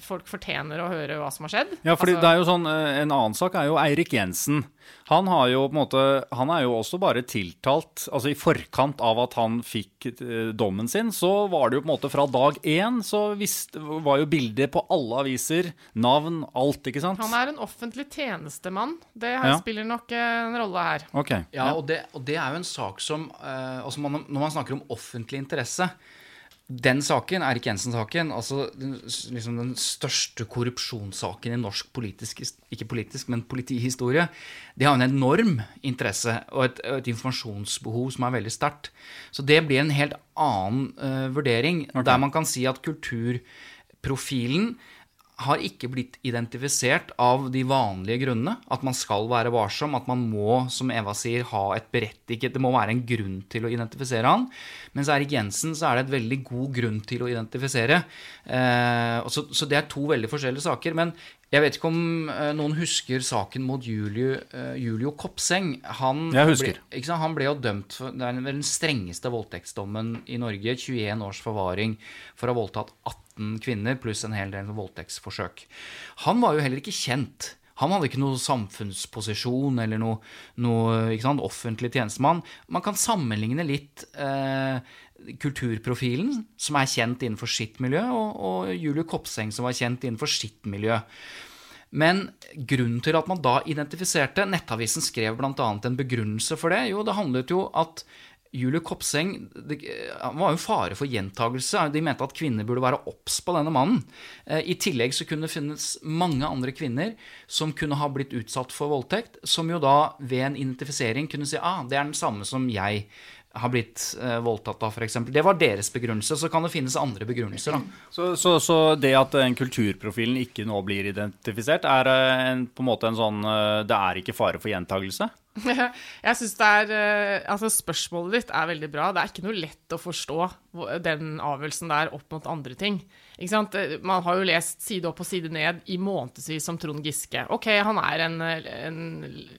folk fortjener å høre hva som har skjedd. Ja, fordi Altså- det er jo sånn, eh, En annen sak er jo Eirik Jensen. Han, har jo, på en måte, han er jo også bare tiltalt altså I forkant av at han fikk eh, dommen sin, så var det jo på en måte fra dag én så visst, var jo bildet på alle aviser, navn, alt, ikke sant? Han er en offentlig tjenestemann. Det her Ja. spiller nok eh, en rolle her. Okay. Ja, og det, og det er jo en sak som eh, altså man, Når man snakker om offentlig interesse Den saken, Erik Jensen-saken, altså den, liksom den største korrupsjonssaken i norsk politisk Ikke politisk, men politihistorie. Det har en enorm interesse og et, et informasjonsbehov som er veldig sterkt. Så det blir en helt annen uh, vurdering, der man kan si at kulturprofilen har ikke blitt identifisert av de vanlige grunnene. At man skal være varsom, at man må, som Eva sier, ha et berettiget Det må være en grunn til å identifisere han. Mens Erik Jensen så er det et veldig god grunn til å identifisere. Eh, så, så det er to veldig forskjellige saker. Men jeg vet ikke om eh, noen husker saken mot Julio, eh, Julio Kopseng. Han Jeg husker. Ble, sant? Han ble jo dømt for Det er den strengeste voldtektsdommen i Norge. 21 års forvaring for å ha voldtatt 18 kvinner pluss en hel del voldtektsforsøk. Han var jo heller ikke kjent. Han hadde ikke noen samfunnsposisjon eller noe, noe sant, offentlig tjenestemann. Man kan sammenligne litt eh, kulturprofilen, som er kjent innenfor sitt miljø, og, og Julie Kopseng, som var kjent innenfor sitt miljø. Men grunnen til at man da identifiserte Nettavisen skrev bl.a. en begrunnelse for det. Jo, det handlet jo at Julie Kopseng det han var jo fare for gjentagelse. De mente at kvinner burde være obs på denne mannen. Eh, I tillegg så kunne det finnes mange andre kvinner som kunne ha blitt utsatt for voldtekt, som jo da ved en identifisering kunne si ah, det er den samme som jeg har blitt eh, voldtatt av, f.eks. Det var deres begrunnelse. Så kan det finnes andre begrunnelser, da. Så, så, så det at den kulturprofilen ikke nå blir identifisert, er eh, en, på en måte en sånn eh, Det er ikke fare for gjentagelse? Jeg synes det er eh, Altså, spørsmålet ditt er veldig bra. Det er ikke noe lett å forstå den avgjørelsen der opp mot andre ting. Ikke sant? Man har jo lest side opp og side ned i månedsvis om Trond Giske. Ok, han er en, en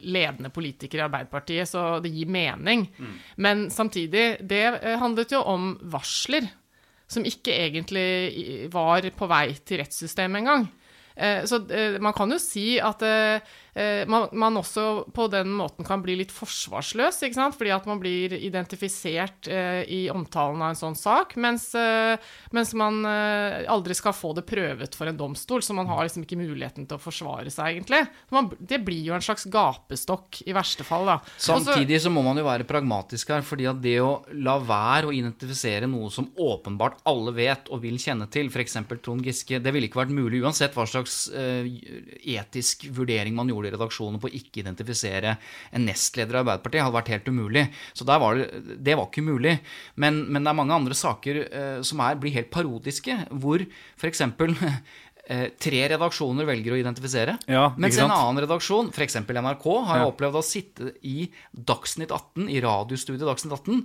ledende politiker i Arbeiderpartiet, så det gir mening. Men samtidig, det eh, handlet jo om varsler. Som ikke egentlig var på vei til rettssystemet engang. Eh, Så eh, man kan jo si at man, man også på den måten kan bli litt forsvarsløs, ikke sant? Fordi at man blir identifisert eh, i omtalen av en sånn sak, mens, eh, mens man eh, aldri skal få det prøvet for en domstol, så man har liksom ikke muligheten til å forsvare seg, egentlig. Man, det blir jo en slags gapestokk, i verste fall, da. Samtidig så må man jo være pragmatisk her, fordi at det å la være å identifisere noe som åpenbart alle vet og vil kjenne til, f.eks. Trond Giske, det ville ikke vært mulig uansett hva slags eh, etisk vurdering man gjorde i redaksjonen på å ikke identifisere en nestleder i Arbeiderpartiet, hadde vært helt umulig. Så var det, det var ikke mulig. Men, men det er mange andre saker eh, som er, blir helt parodiske, hvor f.eks. eh, tre redaksjoner velger å identifisere. Ja, mens en annen redaksjon, f.eks. NRK, har Ja. opplevd å sitte i Dagsnytt 18, i radiostudiet Dagsnytt 18,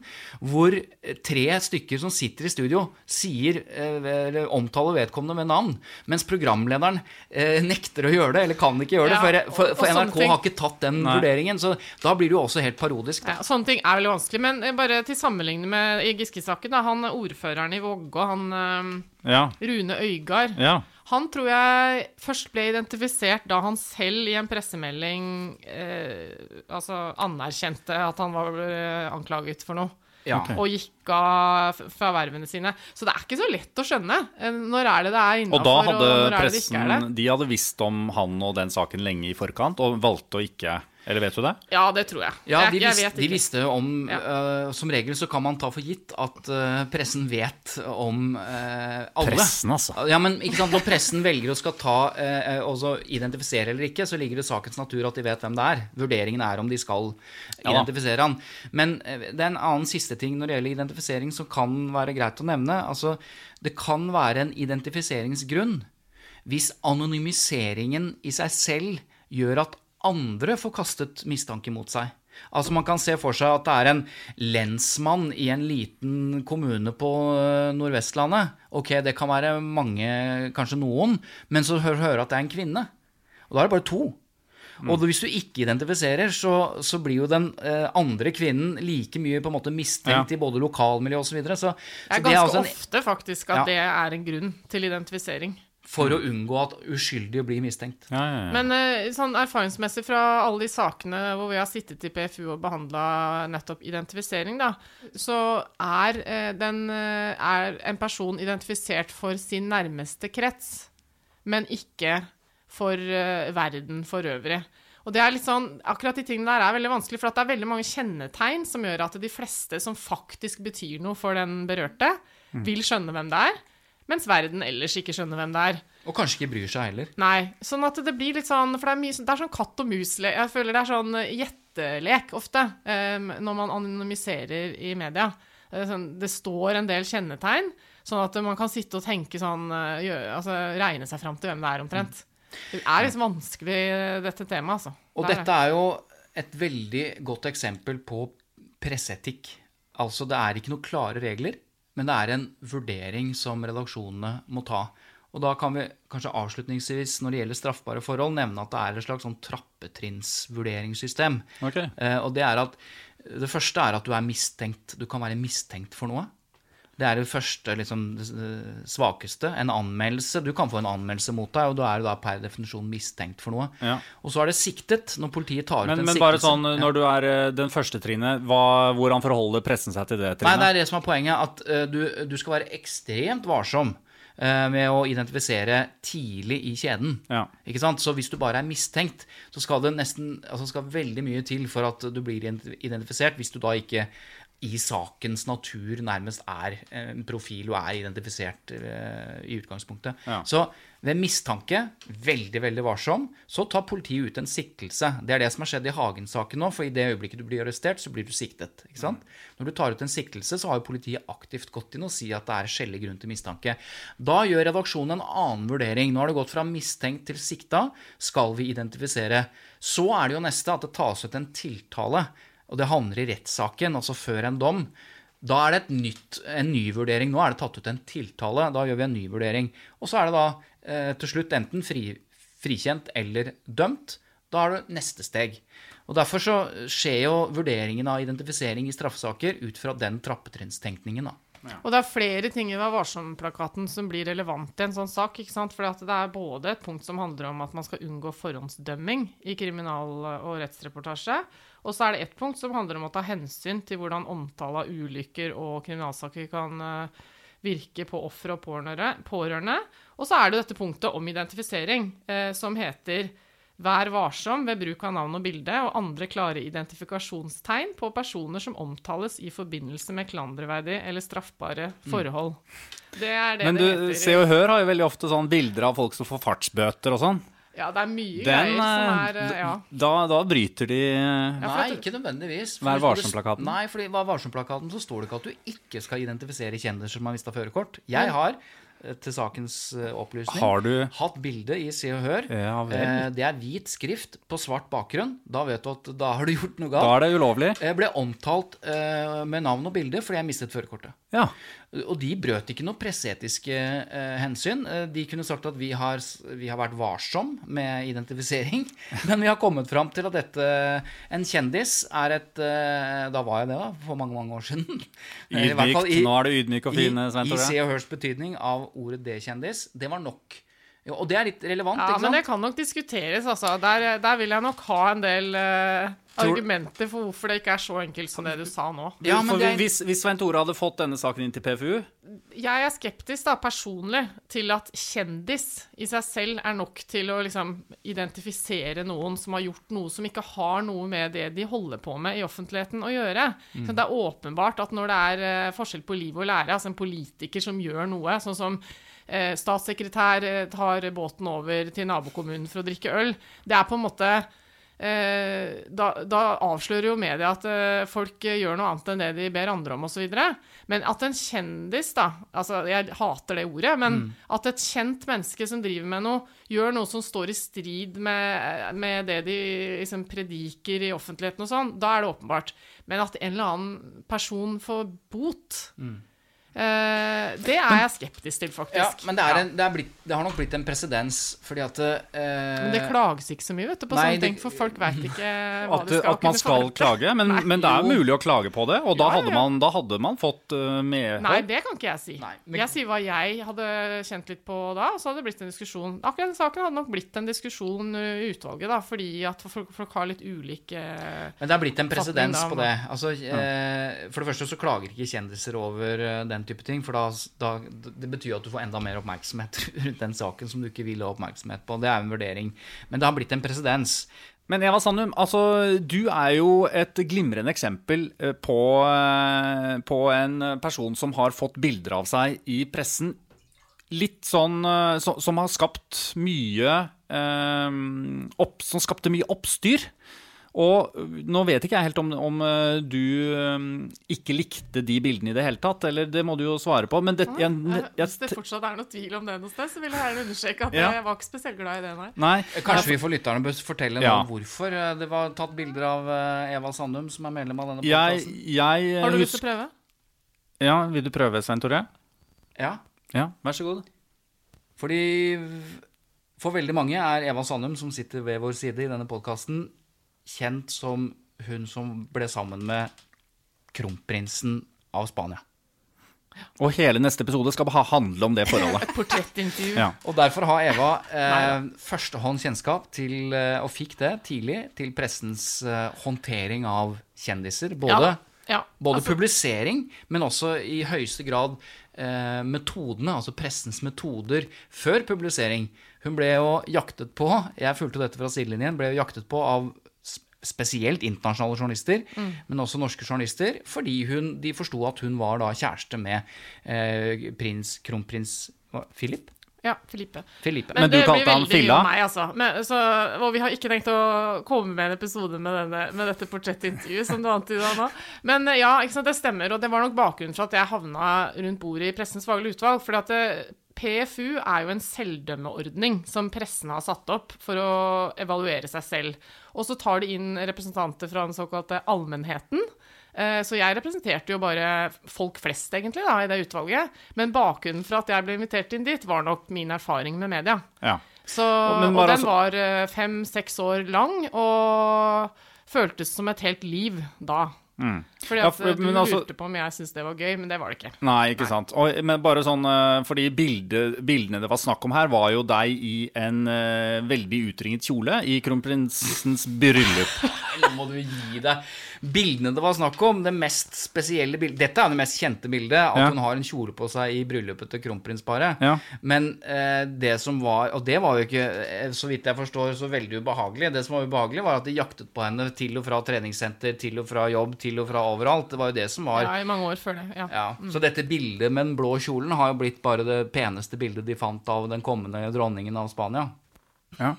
hvor eh, tre stykker som sitter i studio, sier, eh, eller omtaler vedkommende med navn, mens programlederen eh, nekter å gjøre det, eller kan ikke gjøre det, Ja, for, for, for NRK ting. har ikke tatt den Nei. vurderingen. Så da blir det jo også helt parodisk. Ja, sånne ting er veldig vanskelig, men bare til sammenligning med Giske-saken, han ordføreren i Vågå, han Ja. Rune Øygard, Ja. Han tror jeg først ble identifisert da han selv i en pressemelding eh, altså anerkjente at han var eh, anklaget for noe. Ja. Okay. Og gikk av fra vervene sine. Så det er ikke så lett å skjønne. Eh, Når er det det er Og da hadde og, når pressen, er det ikke er det? De hadde visst om han og den saken lenge i forkant, og valgte å ikke Eller vet du det? Ja, det tror jeg. Ja, de, jeg vis, de visste om Ja. uh, Som regel så kan man ta for gitt at uh, pressen vet om uh, alle. Pressen, altså. Ja, men ikke sant, Når pressen velger å skal ta og så identifisere eller ikke, så ligger det i sakens natur at de vet hvem det er. Vurderingen er om de skal Ja identifisere han. Men det er en annen siste ting når det gjelder identifisering som kan være greit å nevne. Altså, Det kan være en identifiseringsgrunn hvis anonymiseringen i seg selv gjør at andre får kastet mistanke mot seg. Altså Man kan se for seg at det er en lensmann i en liten kommune på øh, Nordvestlandet. Ok, det kan være mange, kanskje noen, men så hører du at det er en kvinne. Og da er det bare to. Og hvis du ikke identifiserer, så, så blir jo den eh, andre kvinnen like mye på en måte mistenkt Ja. i både lokalmiljø osv. Så, videre. så, Det er ganske altså en- ofte faktisk at Ja. det er en grunn til identifisering. For å unngå at uskyldige blir mistenkt. Ja, ja, ja. Men eh, sånn erfaringsmessig fra alle de sakene hvor vi har sittet i PFU og behandla nettopp identifisering, da, så er, eh, den, eh, er en person identifisert for sin nærmeste krets, men ikke for verden for øvrig. Og det er litt sånn, Akkurat de tingene der er veldig vanskelig, for at det er veldig mange kjennetegn som gjør at de fleste som faktisk betyr noe for den berørte, vil skjønne hvem det er, mens verden ellers ikke skjønner hvem det er. Og kanskje ikke bryr seg heller. Nei, sånn at det blir litt sånn For det er, mye, sånn- det er sånn katt og mus-lek. Jeg føler det er sånn gjettelek ofte um, når man anonymiserer i media. Det, sånn, det står en del kjennetegn, sånn at man kan sitte og tenke sånn gjøre, Altså regne seg fram til hvem det er, omtrent. Det er liksom vanskelig, dette temaet, altså. Og Det er dette er jo et veldig godt eksempel på presseetikk. Altså, det er ikke noen klare regler, men det er en vurdering som redaksjonene må ta. Og da kan vi kanskje avslutningsvis, når det gjelder straffbare forhold, nevne at det er et slags sånn trappetrinnsvurderingssystem. Okay. Eh, og det er at det første er at du er mistenkt. Du kan være mistenkt for noe. Det er det første, liksom, svakeste. En anmeldelse. Du kan få en anmeldelse mot deg, og da er du da per definisjon mistenkt for noe. Ja. Og så er det siktet, når politiet tar ut en siktelse. men bare sånn, når du er eh, den første trinnet, hva, hvordan forholder pressen seg til det trinnet? Nei, det er det som er poenget. At eh, du, du skal være ekstremt varsom eh, med å identifisere tidlig i kjeden. Ja. Ikke sant? Så hvis du bare er mistenkt, så skal det nesten altså skal veldig mye til for at du blir identifisert, hvis du da ikke i sakens natur nærmest er en profil og er identifisert eh, i utgangspunktet. Ja. Så ved mistanke, veldig veldig varsom, så tar politiet ut en siktelse. Det er det som har skjedd i Hagen-saken nå, for i det øyeblikket du blir arrestert, så blir du siktet. ikke sant? Når du tar ut en siktelse, så har jo politiet aktivt gått inn og sier at det er skjellig grunn til mistanke. Da gjør redaksjonen en annen vurdering. Nå har det gått fra mistenkt til sikta. Skal vi identifisere? Så er det jo neste at det tas ut en tiltale og det havner i rettssaken, altså før en dom, da er det et nytt, en ny vurdering. Nå er det tatt ut en tiltale, da gjør vi en ny vurdering. Og så er det da eh, til slutt enten fri, frikjent eller dømt. Da er det neste steg. Og Derfor så skjer jo vurderingen av identifisering i straffesaker ut fra den trappetrinnstenkningen. da. Og det er flere ting i Vær varsom-plakaten som blir relevant i en sånn sak. ikke sant? For det er både et punkt som handler om at man skal unngå forhåndsdømming i kriminal- og rettsreportasje, og så er det et punkt som handler om å ta hensyn til hvordan omtale av ulykker og kriminalsaker kan eh, virke på ofre og pårørende. Og så er det dette punktet om identifisering, eh, som heter Vær varsom ved bruk av navn og bilde og andre klare identifikasjonstegn på personer som omtales i forbindelse med klanderverdige eller straffbare forhold. Det er det Men det du, heter. Se og Hør har jo veldig ofte sånn bilder av folk som får fartsbøter og sånn. Ja, det er mye Den, greier som eh, er eh, Ja. da, da bryter de Ja, Nei, ikke nødvendigvis. Vær varsom-plakaten. Nei, for i Vær varsom-plakaten så står det ikke at du ikke skal identifisere kjendiser som har mista førerkort. Jeg har eh, til sakens eh, opplysning. Har du- Hatt bilde i Se og Hør. Ja. Eh, det er hvit skrift på svart bakgrunn. Da vet du at da har du gjort noe galt. Da er det ulovlig. Jeg ble omtalt eh, med navn og bilde fordi jeg mistet førerkortet. Ja. Og de brøt ikke noe presseetiske eh, hensyn. Eh, de kunne sagt at vi har, vi har vært varsom med identifisering, men vi har kommet fram til at dette En kjendis er et eh, Da var jeg det, da, for mange, mange år siden. Ydmykt. i fall Ydmykt. Nå er du ydmyk og fin, Svein I Se og Hørs betydning av ordet D-kjendis. Det var nok. Jo, Og det er litt relevant, Ja, ikke men det kan nok diskuteres, altså. Der, der vil jeg nok ha en del uh, argumenter for hvorfor det ikke er så enkelt som det du sa nå. For hvis, hvis Svein Tore hadde fått denne saken inn til PFU Jeg er skeptisk da, personlig til at kjendis i seg selv er nok til å liksom identifisere noen som har gjort noe som ikke har noe med det de holder på med i offentligheten å gjøre. Mm. Så det er åpenbart at når det er eh, forskjell på liv og lære, altså en politiker som gjør noe, sånn som statssekretær eh, tar båten over til nabokommunen for å drikke øl, det er på en måte Eh, da, da avslører jo media at eh, folk eh, gjør noe annet enn det de ber andre om, osv. Men at en kjendis, da altså Jeg hater det ordet, men Mm. at et kjent menneske som driver med noe, gjør noe som står i strid med, med det de liksom prediker i offentligheten og sånn, da er det åpenbart. Men at en eller annen person får bot eh, Det er jeg skeptisk til, faktisk. Ja, men det, er en, det, er blitt, det har nok blitt en presedens, fordi at uh, Men det klages ikke så mye vet du, på Nei, sånne det- ting, for folk veit ikke hva at, de skal at man skal forvente. klage, men, Nei. men det er Jo. mulig å klage på det, og da, Ja, hadde, man, da hadde man fått uh, medhold. Nei, det kan ikke jeg si. Jeg sier hva jeg hadde kjent litt på da, og så hadde det blitt en diskusjon. Akkurat den saken hadde nok blitt en diskusjon uh, i utvalget, da, fordi at folk, folk har litt ulike Men det er blitt en presedens på det. Altså, ja. for det første så klager ikke kjendiser over eh, den type ting, for da, da, det betyr at du får enda mer oppmerksomhet rundt den saken som du ikke vil ha oppmerksomhet på. Det er en vurdering. Men det har blitt en presedens. Men Eva Sandum, altså, du er jo et glimrende eksempel eh, på, eh, på en person som har fått bilder av seg i pressen. Litt sånn eh, Som har skapt mye opp, Som skapte mye oppstyr. Og nå vet ikke jeg helt om, om øh, du øh, ikke likte de bildene i det hele tatt, eller det må du jo svare på, men det, jeg, Eh, jeg, Hvis det fortsatt er noe tvil om det noe sted, så vil jeg gjerne understreke at Ja. jeg var ikke spesielt glad i det, nei. Nei. Kanskje vi for lytterne bør fortelle Ja. noe om hvorfor eh, det var tatt bilder av eh, Eva Sandum, som er medlem av denne jeg, podkasten. Har du lyst til å prøve? Ja, vil du prøve, Svein Tore? Ja. Ja, vær så god. Fordi for veldig mange er Eva Sandum, som sitter ved vår side i denne podkasten, kjent som hun som ble sammen med kronprinsen av Spania. Og hele neste episode skal ha- handle om det forholdet. Et portrettintervju. Ja. Og derfor har Eva eh, Nei førstehånd kjennskap til, eh, og fikk det tidlig, til pressens eh, håndtering av kjendiser. Både, Ja. Ja, både altså- publisering, men også i høyeste grad eh, metodene, altså pressens metoder før publisering. Hun ble jo jaktet på, jeg fulgte dette fra sidelinjen, ble jo jaktet på av spesielt internasjonale journalister, Mm. men også norske journalister, fordi hun, de forsto at hun var da kjæreste med eh, prins, kronprins hva, Philip? Ja, Filipe. Filipe. Men du det kalte blir han Filla? Meg, altså. Men, så, og vi har ikke tenkt å komme med en episode med, denne, med dette portrettintervjuet, som du antyda nå. Men eh, ja, ikke sant, det stemmer. Og det var nok bakgrunnen for at jeg havna rundt bordet i Pressens faglige utvalg. fordi at det, PFU er jo en selvdømmeordning som pressen har satt opp for å evaluere seg selv. Og så tar de inn representanter fra den såkalte allmennheten. Eh, Så jeg representerte jo bare folk flest, egentlig, da, i det utvalget. Men bakgrunnen for at jeg ble invitert inn dit, var nok min erfaring med media. Ja. Så, og, og den altså- var eh, fem-seks år lang, og føltes som et helt liv da. Mm. Fordi Ja, at for- eh, du lurte altså- lurte på om jeg syntes det var gøy, men det var det ikke. Nei, ikke sant. Og, men bare sånn, eh, fordi bildet, bildene det var snakk om her, var jo deg i en uh, veldig utringet kjole i kronprinsens bryllup. Nå må du gi deg. Bildene det var snakk om, det mest spesielle bildet Dette er det mest kjente bildet, at Ja. hun har en kjole på seg i bryllupet til kronprinsparet. Ja. Men eh, det som var Og det var jo ikke, eh, så vidt jeg forstår, så veldig ubehagelig. Det som var ubehagelig, var at de jaktet på henne til og fra treningssenter, til og fra jobb, til og fra overalt. Det var jo det som var Ja, i mange år før det. Ja. ja, Mm. Så dette bildet med den blå kjolen har jo blitt bare det peneste bildet de fant av den kommende dronningen av Spania. Ja.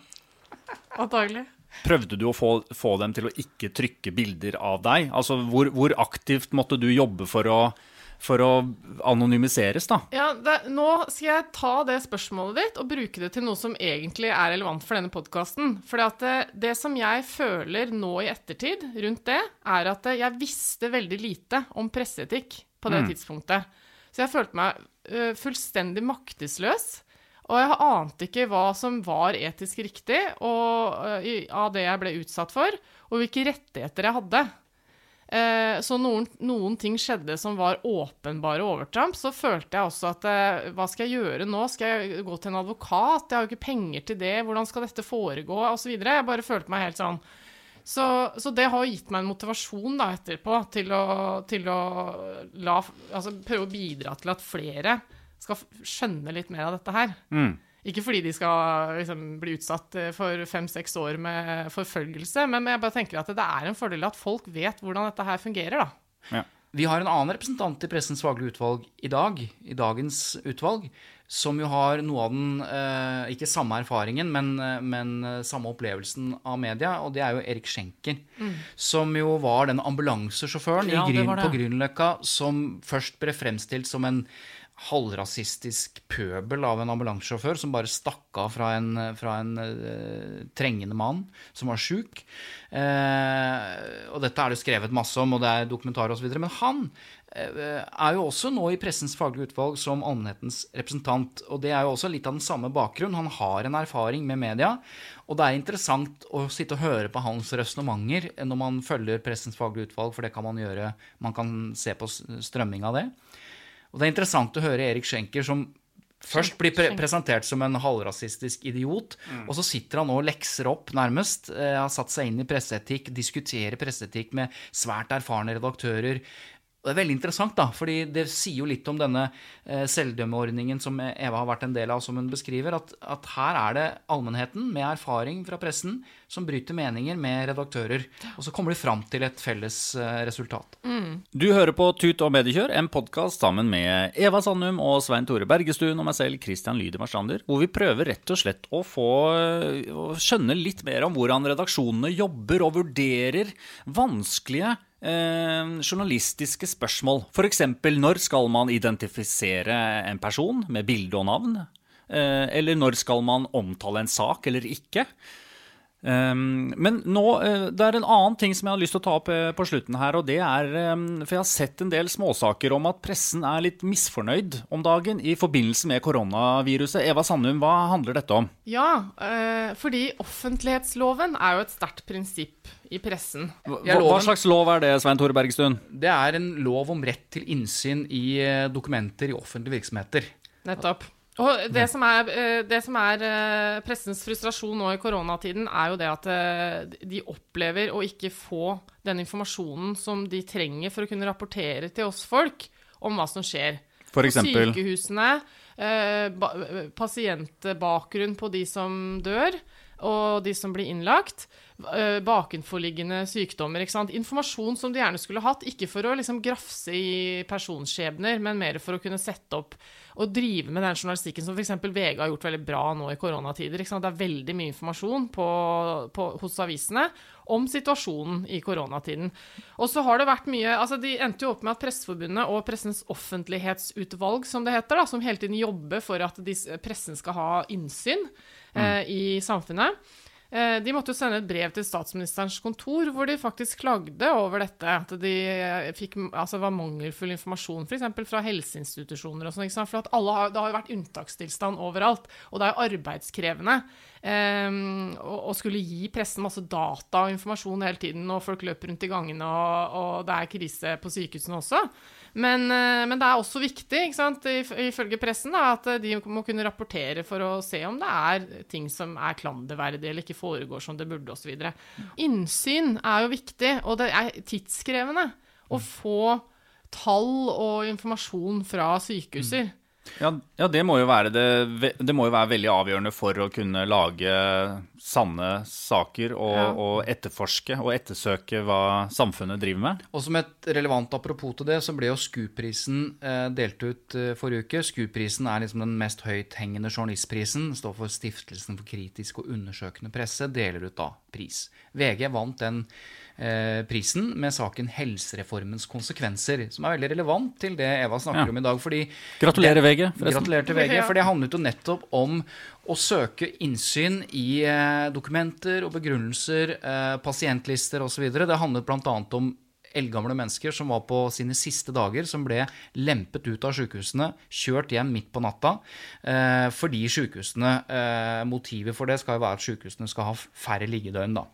Antagelig. Prøvde du å få, få dem til å ikke trykke bilder av deg? Altså, hvor, hvor aktivt måtte du jobbe for å, for å anonymiseres, da. Ja, det, Nå skal jeg ta det spørsmålet ditt og bruke det til noe som egentlig er relevant for denne podkasten. For det, det som jeg føler nå i ettertid rundt det, er at jeg visste veldig lite om presseetikk på det Mm. tidspunktet. Så jeg følte meg uh, fullstendig maktesløs. Og jeg ante ikke hva som var etisk riktig og, i- av det jeg ble utsatt for, og hvilke rettigheter jeg hadde. Eh, så noen, noen ting skjedde som var åpenbare overtramp. Så følte jeg også at eh, hva skal jeg gjøre nå? Skal jeg gå til en advokat? Jeg har jo ikke penger til det. Hvordan skal dette foregå? Og så videre. Jeg bare følte meg helt sånn. Så, så det har gitt meg en motivasjon da etterpå til å, til å la, altså prøve å bidra til at flere skal skjønne litt mer av dette her. Mm. Ikke fordi de skal liksom, bli utsatt eh, for fem-seks år med forfølgelse, men jeg bare tenker at det er en fordel at folk vet hvordan dette her fungerer, da. Vi har en annen representant i Pressens faglige utvalg i dag, i dagens utvalg, som jo har noe av den eh, ikke samme erfaringen, men, eh, men samme opplevelsen av media, og det er jo Erik Schenker. Mm. Som jo var den ambulansesjåføren Ja, i gryn, på Grünerløkka som først ble fremstilt som en halvrasistisk pøbel av en ambulansesjåfør som bare stakk av fra en, fra en uh, trengende mann som var sjuk. Uh, og dette er det skrevet masse om, og det er dokumentarer osv. Men han uh, er jo også nå i Pressens faglige utvalg som allmennhetens representant. Og det er jo også litt av den samme bakgrunn. Han har en erfaring med media. Og det er interessant å sitte og høre på hans resonnementer når man følger Pressens faglige utvalg, for det kan man gjøre. Man kan se på strømming av det. Og det er interessant å høre Erik Schenker som først blir pre presentert som en halvrasistisk idiot, Mm. og så sitter han og lekser opp, nærmest. Eh, har satt seg inn i presseetikk, diskuterer presseetikk med svært erfarne redaktører. Og det er veldig interessant, da, fordi det sier jo litt om denne eh, selvdømmeordningen som Eva har vært en del av, som hun beskriver, at, at her er det allmennheten med erfaring fra pressen som bryter meninger med redaktører, og så kommer de fram til et felles resultat. resultat. Du hører på Tut og mediekjør, en podkast sammen med Eva Sandum og Svein Tore Bergestuen og meg selv, Christian Lyder Marstrander, hvor vi prøver rett og slett å få å skjønne litt mer om hvordan redaksjonene jobber og vurderer vanskelige eh, journalistiske spørsmål. F.eks.: Når skal man identifisere en person med bilde og navn? Eh, eller når skal man omtale en sak eller ikke? Um, men nå, uh, det er en annen ting som jeg har lyst til å ta opp uh, på slutten her, og det er um, For jeg har sett en del småsaker om at pressen er litt misfornøyd om dagen i forbindelse med koronaviruset. Eva Sandum, hva handler dette om? Ja, uh, fordi offentlighetsloven er jo et sterkt prinsipp i pressen. Hva, hva slags lov er det, Svein Tore Bergstuen? Det er en lov om rett til innsyn i dokumenter i offentlige virksomheter. Nettopp. Og det som er, eh, det som er eh, pressens frustrasjon nå i koronatiden, er jo det at eh, de opplever å ikke få den informasjonen som de trenger for å kunne rapportere til oss folk om hva som skjer. For På eksempel? Sykehusene, eh, pasientbakgrunn på de som dør, og de som blir innlagt. Bakenforliggende sykdommer. Informasjon som de gjerne skulle hatt, ikke for å liksom grafse i personskjebner, men mer for å kunne sette opp og drive med den journalistikken som f.eks. VG har gjort veldig bra nå i koronatider. Det er veldig mye informasjon på, på, hos avisene om situasjonen i koronatiden. Og så har det vært mye altså De endte jo opp med at Presseforbundet og Pressens offentlighetsutvalg, som det heter, da, som hele tiden jobber for at pressen skal ha innsyn eh, i samfunnet. Eh, De måtte jo sende et brev til statsministerens kontor hvor de faktisk klagde over dette. At de eh, altså det var mangelfull informasjon f.eks. fra helseinstitusjoner. og sånn. For har, Det har jo vært unntakstilstand overalt. Og det er jo arbeidskrevende eh, å, å skulle gi pressen masse data og informasjon hele tiden, og folk løper rundt i gangene, og, og det er krise på sykehusene også. Men, eh, men det er også viktig, ikke sant, ifølge pressen, da, at de må kunne rapportere for å se om det er ting som er klanderverdig eller ikke foregår som det burde, osv. Innsyn er jo viktig, og det er tidskrevende å få tall og informasjon fra sykehuser. Ja, ja det, må jo være det, det må jo være veldig avgjørende for å kunne lage sanne saker og, Ja. og etterforske og ettersøke hva samfunnet driver med. Og som et relevant apropos til det, så ble jo SKU-prisen eh, delt ut eh, forrige uke. SKU-prisen er liksom den mest høythengende journalistprisen. Står for Stiftelsen for kritisk og undersøkende presse. Deler ut da pris. VG vant den prisen med saken 'Helsereformens konsekvenser', som er veldig relevant til det Eva snakker Ja. om i dag. fordi Gratulerer, det- VG, forresten. Gratulerer til VG, for det handlet jo nettopp om å søke innsyn i eh, dokumenter og begrunnelser, eh, pasientlister osv. Det handlet bl.a. om eldgamle mennesker som var på sine siste dager, som ble lempet ut av sykehusene, kjørt hjem midt på natta, eh, fordi sykehusene eh, Motivet for det skal jo være at sykehusene skal ha færre liggedøgn, da.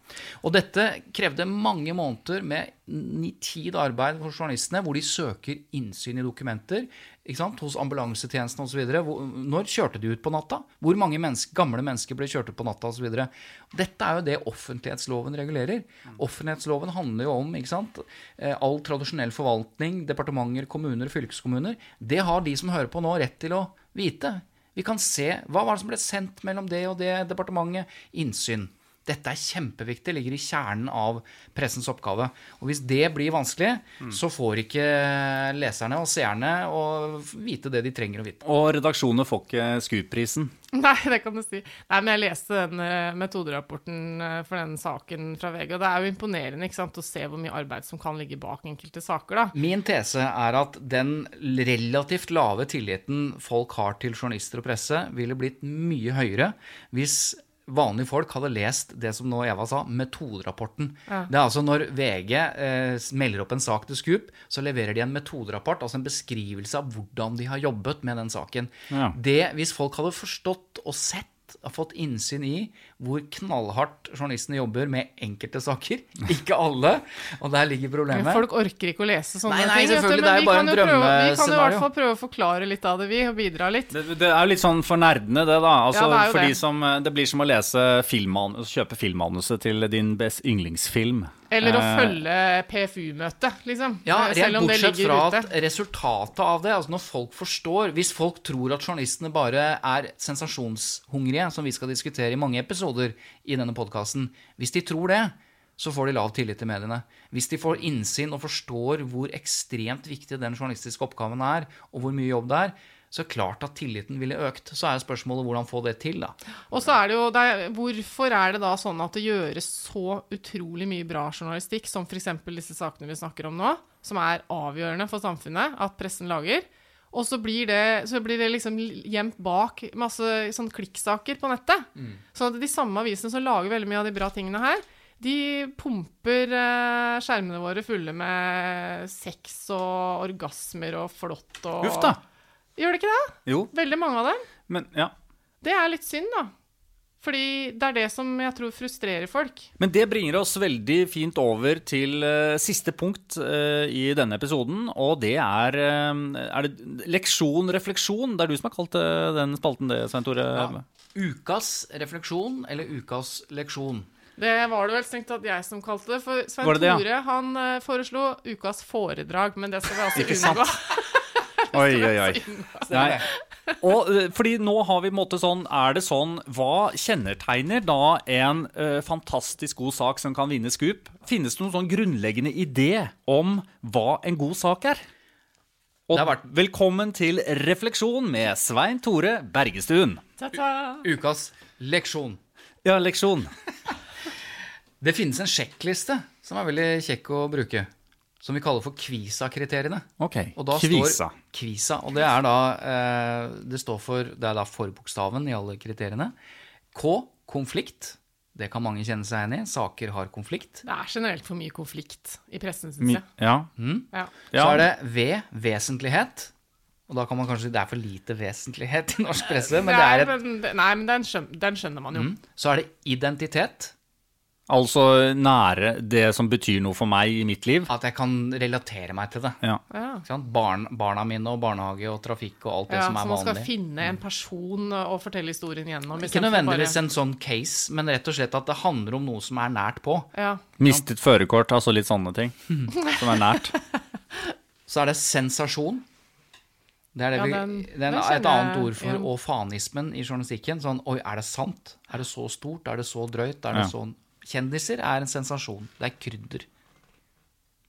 Og dette krevde mange måneder med nitid arbeid for journalistene, hvor de søker innsyn i dokumenter? Hos ambulansetjenesten osv. Når kjørte de ut på natta? Hvor mange menneske, gamle mennesker ble kjørt ut på natta osv.? Dette er jo det offentlighetsloven regulerer. Offentlighetsloven handler jo om sant? Eh, all tradisjonell forvaltning, departementer, kommuner, fylkeskommuner. Det har de som hører på nå, rett til å vite. Vi kan se hva var det som ble sendt mellom det og det departementet. Innsyn. Dette er kjempeviktig, ligger i kjernen av pressens oppgave. Og hvis det blir vanskelig, så får ikke leserne og seerne å vite det de trenger å vite. Og redaksjonene får ikke Scoop-prisen. Nei, det kan du si. Nei, men jeg leste den eh, metoderapporten eh, for den saken fra VG, og det er jo imponerende ikke sant, å se hvor mye arbeid som kan ligge bak enkelte saker, da. Min tese er at den relativt lave tilliten folk har til journalister og presse, ville blitt mye høyere hvis vanlige folk hadde lest det som nå Eva sa, metoderapporten. Ja. Det er altså når VG eh, melder opp en sak til Scoop, så leverer de en metoderapport, altså en beskrivelse av hvordan de har jobbet med den saken. Ja. Det, hvis folk hadde forstått og sett, har fått innsyn i hvor knallhardt journalistene jobber med enkelte saker, ikke alle, og der ligger problemet. Men folk orker ikke å lese sånne Nei, nei, ting. men det er vi bare kan en jo prøve- Vi kan jo i hvert fall prøve å forklare litt av det, vi, og bidra litt. Det, det er jo litt sånn for nerdene, det, da. Altså, Ja, det for det. de som, det blir som å lese filmmanus, kjøpe filmmanuset til din best yndlingsfilm. Eller å Eh, følge PFU-møtet, liksom. Ja, Eh, rent Selv om det bortsett ligger fra ute. at resultatet av det, altså når folk forstår Hvis folk tror at journalistene bare er sensasjonshungrige, som vi skal diskutere i mange episoder i denne podkasten Hvis de tror det, så får de lav tillit til mediene. Hvis de får innsyn og forstår hvor ekstremt viktig den journalistiske oppgaven er, og hvor mye jobb det er, så er det klart at tilliten ville økt. Så er spørsmålet hvordan få det til, da. Og så er det jo det er, Hvorfor er det da sånn at det gjøres så utrolig mye bra journalistikk, som f.eks. disse sakene vi snakker om nå, som er avgjørende for samfunnet at pressen lager, og så blir det, så blir det liksom gjemt bak masse sånn klikksaker på nettet. Mm. Så de samme avisene som lager veldig mye av de bra tingene her, de pumper eh, skjermene våre fulle med sex og orgasmer og flott og Uff da. Gjør det ikke det? Jo, Veldig mange av dem. men ja. Det er litt synd, da. Fordi det er det som jeg tror frustrerer folk. Men det bringer oss veldig fint over til uh, siste punkt uh, i denne episoden, og det er, uh, er det leksjon, refleksjon. Det er du som har kalt den spalten det, Svein Tore. Ja. Ukas refleksjon eller ukas leksjon. Det var det vel strengt tatt jeg som kalte det. For Svein det det, ja? Tore han foreslo ukas foredrag, men det skal vi altså unngå. Oi, oi, oi. Nei. Og eh, fordi nå har vi en måte sånn Er det sånn Hva kjennetegner da en eh, fantastisk god sak som kan vinne Scoop? Finnes det noen sånn grunnleggende idé om hva en god sak er? Og Det har vært- velkommen til Refleksjon med Svein Tore Bergestuen. Ta-ta. Ukas leksjon. Ja, leksjon. Det finnes en sjekkliste som er veldig kjekk å bruke. Som vi kaller for Kvisa-kriteriene. Ok, Og da Kvisa. Står Kvisa, og det er da eh, Det står for Det er da forbokstaven i alle kriteriene. K. Konflikt. Det kan mange kjenne seg igjen i. Saker har konflikt. Det er generelt for mye konflikt i pressen, syns jeg. Ja. Mm. Ja. Så er det V. Vesentlighet. Og da kan man kanskje Det er for lite vesentlighet i norsk presse, men det er et men, nei, men den, skjønner, den skjønner man jo. mm. Så er det identitet. Altså nære det som betyr noe for meg i mitt liv. At jeg kan relatere meg til det. Ja. Ja. Barn, barna mine og barnehage og trafikk og alt det Ja, som så er man skal finne en person og fortelle historien gjennom. Ikke nødvendigvis en sånn case, men rett og slett at det handler om noe som er nært på. Ja. Mistet førerkort, altså litt sånne ting. Som er nært. Så er det sensasjon. Det er, det Ja, vi, den- det er et annet ord for ja. å fanismen i journalistikken. Sånn oi, er det sant? Er det så stort? Er det så drøyt? Er det Ja. sånn Kjendiser er en sensasjon. Det er krydder.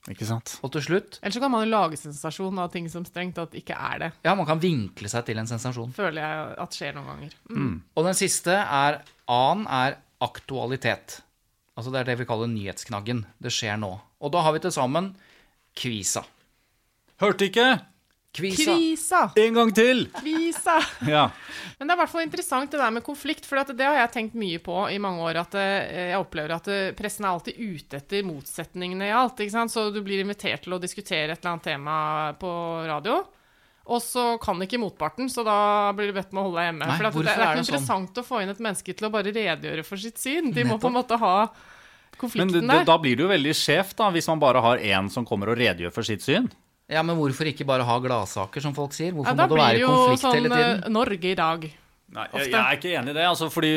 Ikke sant? Og til slutt Ellers så kan man jo lage sensasjon av ting som strengt tatt ikke er det. Ja, man kan vinkle seg til en sensasjon. Føler jeg at skjer noen ganger. Mm. Og den siste er A-en er aktualitet. Altså det er det vi kaller nyhetsknaggen. Det skjer nå. Og da har vi til sammen Kvisa. Hørte ikke! Kvisa. Kvisa! En gang til! Kvisa! Ja. Men det er i hvert fall interessant det der med konflikt, for det har jeg tenkt mye på i mange år. At eh, jeg opplever at eh, pressen er alltid ute etter motsetningene i alt. ikke sant? Så du blir invitert til å diskutere et eller annet tema på radio. Og så kan ikke motparten, så da blir du bedt med å holde deg hjemme. Nei, for at det, det er er sånn? interessant å få inn et menneske til å bare redegjøre for sitt syn. De må på en måte ha Men konflikten det, der. da blir det jo veldig skjevt, da, hvis man bare har én som kommer og redegjør for sitt syn. Ja, men hvorfor ikke bare ha gladsaker, som folk sier? Hvorfor Ja, da må det blir være jo konflikt sånn hele tiden? eh, Norge i dag. Nei, jeg, jeg er ikke enig i det. Altså, fordi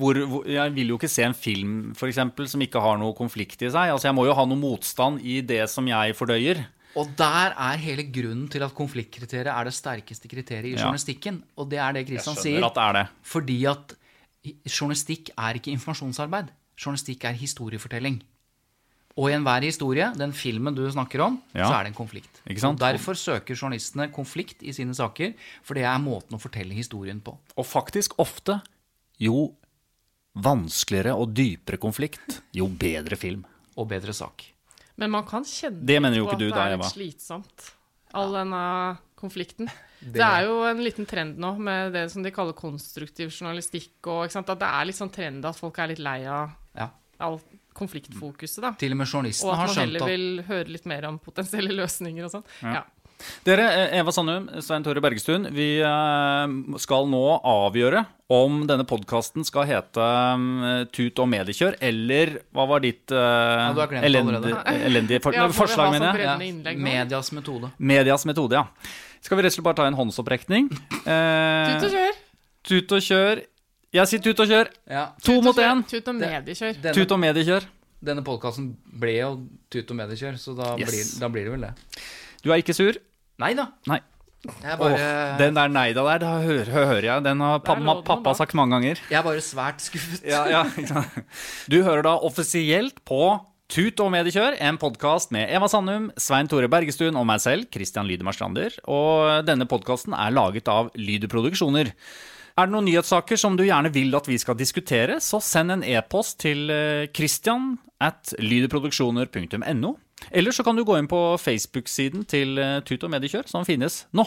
hvor, hvor, Jeg vil jo ikke se en film for eksempel, som ikke har noe konflikt i seg. Altså, Jeg må jo ha noe motstand i det som jeg fordøyer. Og der er hele grunnen til at konfliktkriteriet er det sterkeste kriteriet i Ja. journalistikken. Og det er det Kristian sier. at det er det. Fordi at journalistikk er ikke informasjonsarbeid. Journalistikk er historiefortelling. Og i enhver historie, den filmen du snakker om, Ja. så er det en konflikt. Ikke sant? Og Derfor søker journalistene konflikt i sine saker, for det er måten å fortelle historien på. Og faktisk ofte jo vanskeligere og dypere konflikt, jo bedre film. Og bedre sak. Men man kan kjenne Det mener jo på ikke du at da, det er litt slitsomt, all denne konflikten. Det... Det- er jo en liten trend nå med det som de kaller konstruktiv journalistikk, og ikke sant? at det er litt sånn trend at folk er litt lei av Ja. all konfliktfokuset, da. Til og med journalisten har skjønt at har man heller vil høre litt mer om potensielle løsninger og sånn. Ja. Dere, eh, Eva Sandum, Svein Tore Bergestuen, vi eh, skal nå avgjøre om denne podkasten skal hete eh, Tut og mediekjør, eller hva var ditt uh, glemt det elendige, elendige for, Ja, forslag, ha mener sånn jeg? Ja. medias metode. Medias metode, ja. Skal vi rett og slett bare ta en håndsopprekning? Eh, Tut og kjør! Tut og kjør. Jeg sier tut og kjør. Ja. To Tut mot én. Tut og mediekjør. Denne, Tut og mediekjør. denne podkasten ble jo tut og mediekjør, så da, Yes. blir, da blir det vel det. Du er ikke sur? Nei da. Nei. Jeg bare, Åh, den der nei-da der, da hører, hører jeg. Den har pa Der lå ma- den pappa sagt mange ganger. jeg er bare svært skuffet. Ja, ja? Du hører da offisielt på Tut og mediekjør, en podkast med Eva Sandum, Svein Tore Bergestuen og meg selv, Christian Lydemar Strander. Og denne podkasten er laget av Lyder Produksjoner. Er det noen nyhetssaker som du gjerne vil at vi skal diskutere, så send en e-post til eh, christian at lydeproduksjoner.no Eller så kan du gå inn på Facebook-siden til eh, Tut og mediekjør, som finnes nå.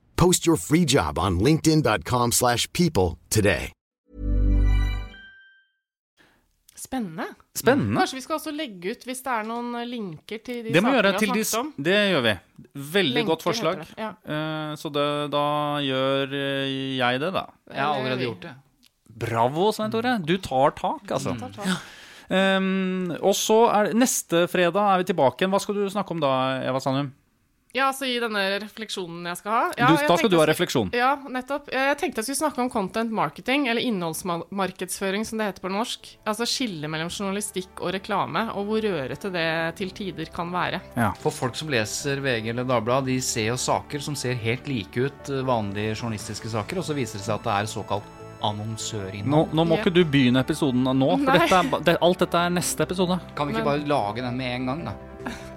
Post your free job on linkedin.com/people slash people today. Spennende. Spennende. Kanskje vi skal også legge ut hvis det er noen linker til de Det sakene gjøre vi har snakket om. Det gjør vi. Veldig Lenker godt forslag. det, ja. Uh, Så det, da gjør eh, jeg det, da. Jeg har allerede gjort det. Bravo, Svein Tore. Du tar tak, altså. Tar tak. Um, og så er Neste fredag er vi tilbake igjen. Hva skal du snakke om da, Eva Sandum? Ja, altså i denne refleksjonen jeg skal ha. Ja, Du- da skal tenkte du ha refleksjon. Ja, nettopp. Jeg tenkte jeg skulle snakke om content marketing, eller innholdsmarkedsføring som det heter på norsk. Altså skillet mellom journalistikk og reklame, og hvor rørete det til tider kan være. For folk som leser VG eller Dagbladet, de ser jo saker som ser helt like ut, eh, vanlige journalistiske saker, og så viser det seg at det er såkalt annonsørinnhold. Nå, nå må ikke du begynne episoden nå, for dette er, det, alt dette er neste episode. Kan vi ikke bare lage den med en gang, da?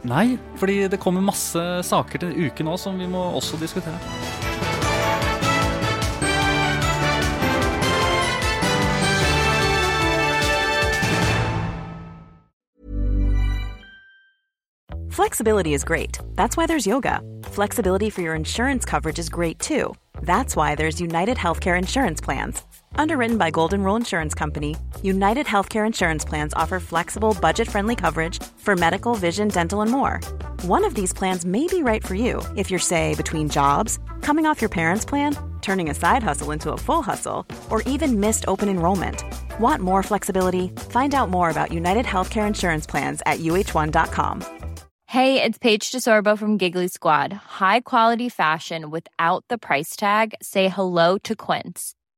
Nei, fordi det kommer masse saker til uken nå som vi må også diskutere. Flexibility is great. That's why there's yoga. Flexibility for your insurance coverage is great too. That's why there's United Healthcare Insurance Plans. Underwritten by Golden Rule Insurance Company, United Healthcare Insurance Plans offer flexible, budget friendly coverage for medical, vision, dental, and more. One of these plans may be right for you if you're, say, between jobs, coming off your parents' plan, turning a side hustle into a full hustle, or even missed open enrollment. Want more flexibility? Find out more about United Healthcare Insurance Plans at uh1.com. Hey, it's Paige DeSorbo from Giggly Squad. High quality fashion without the price tag. Say hello to Quince.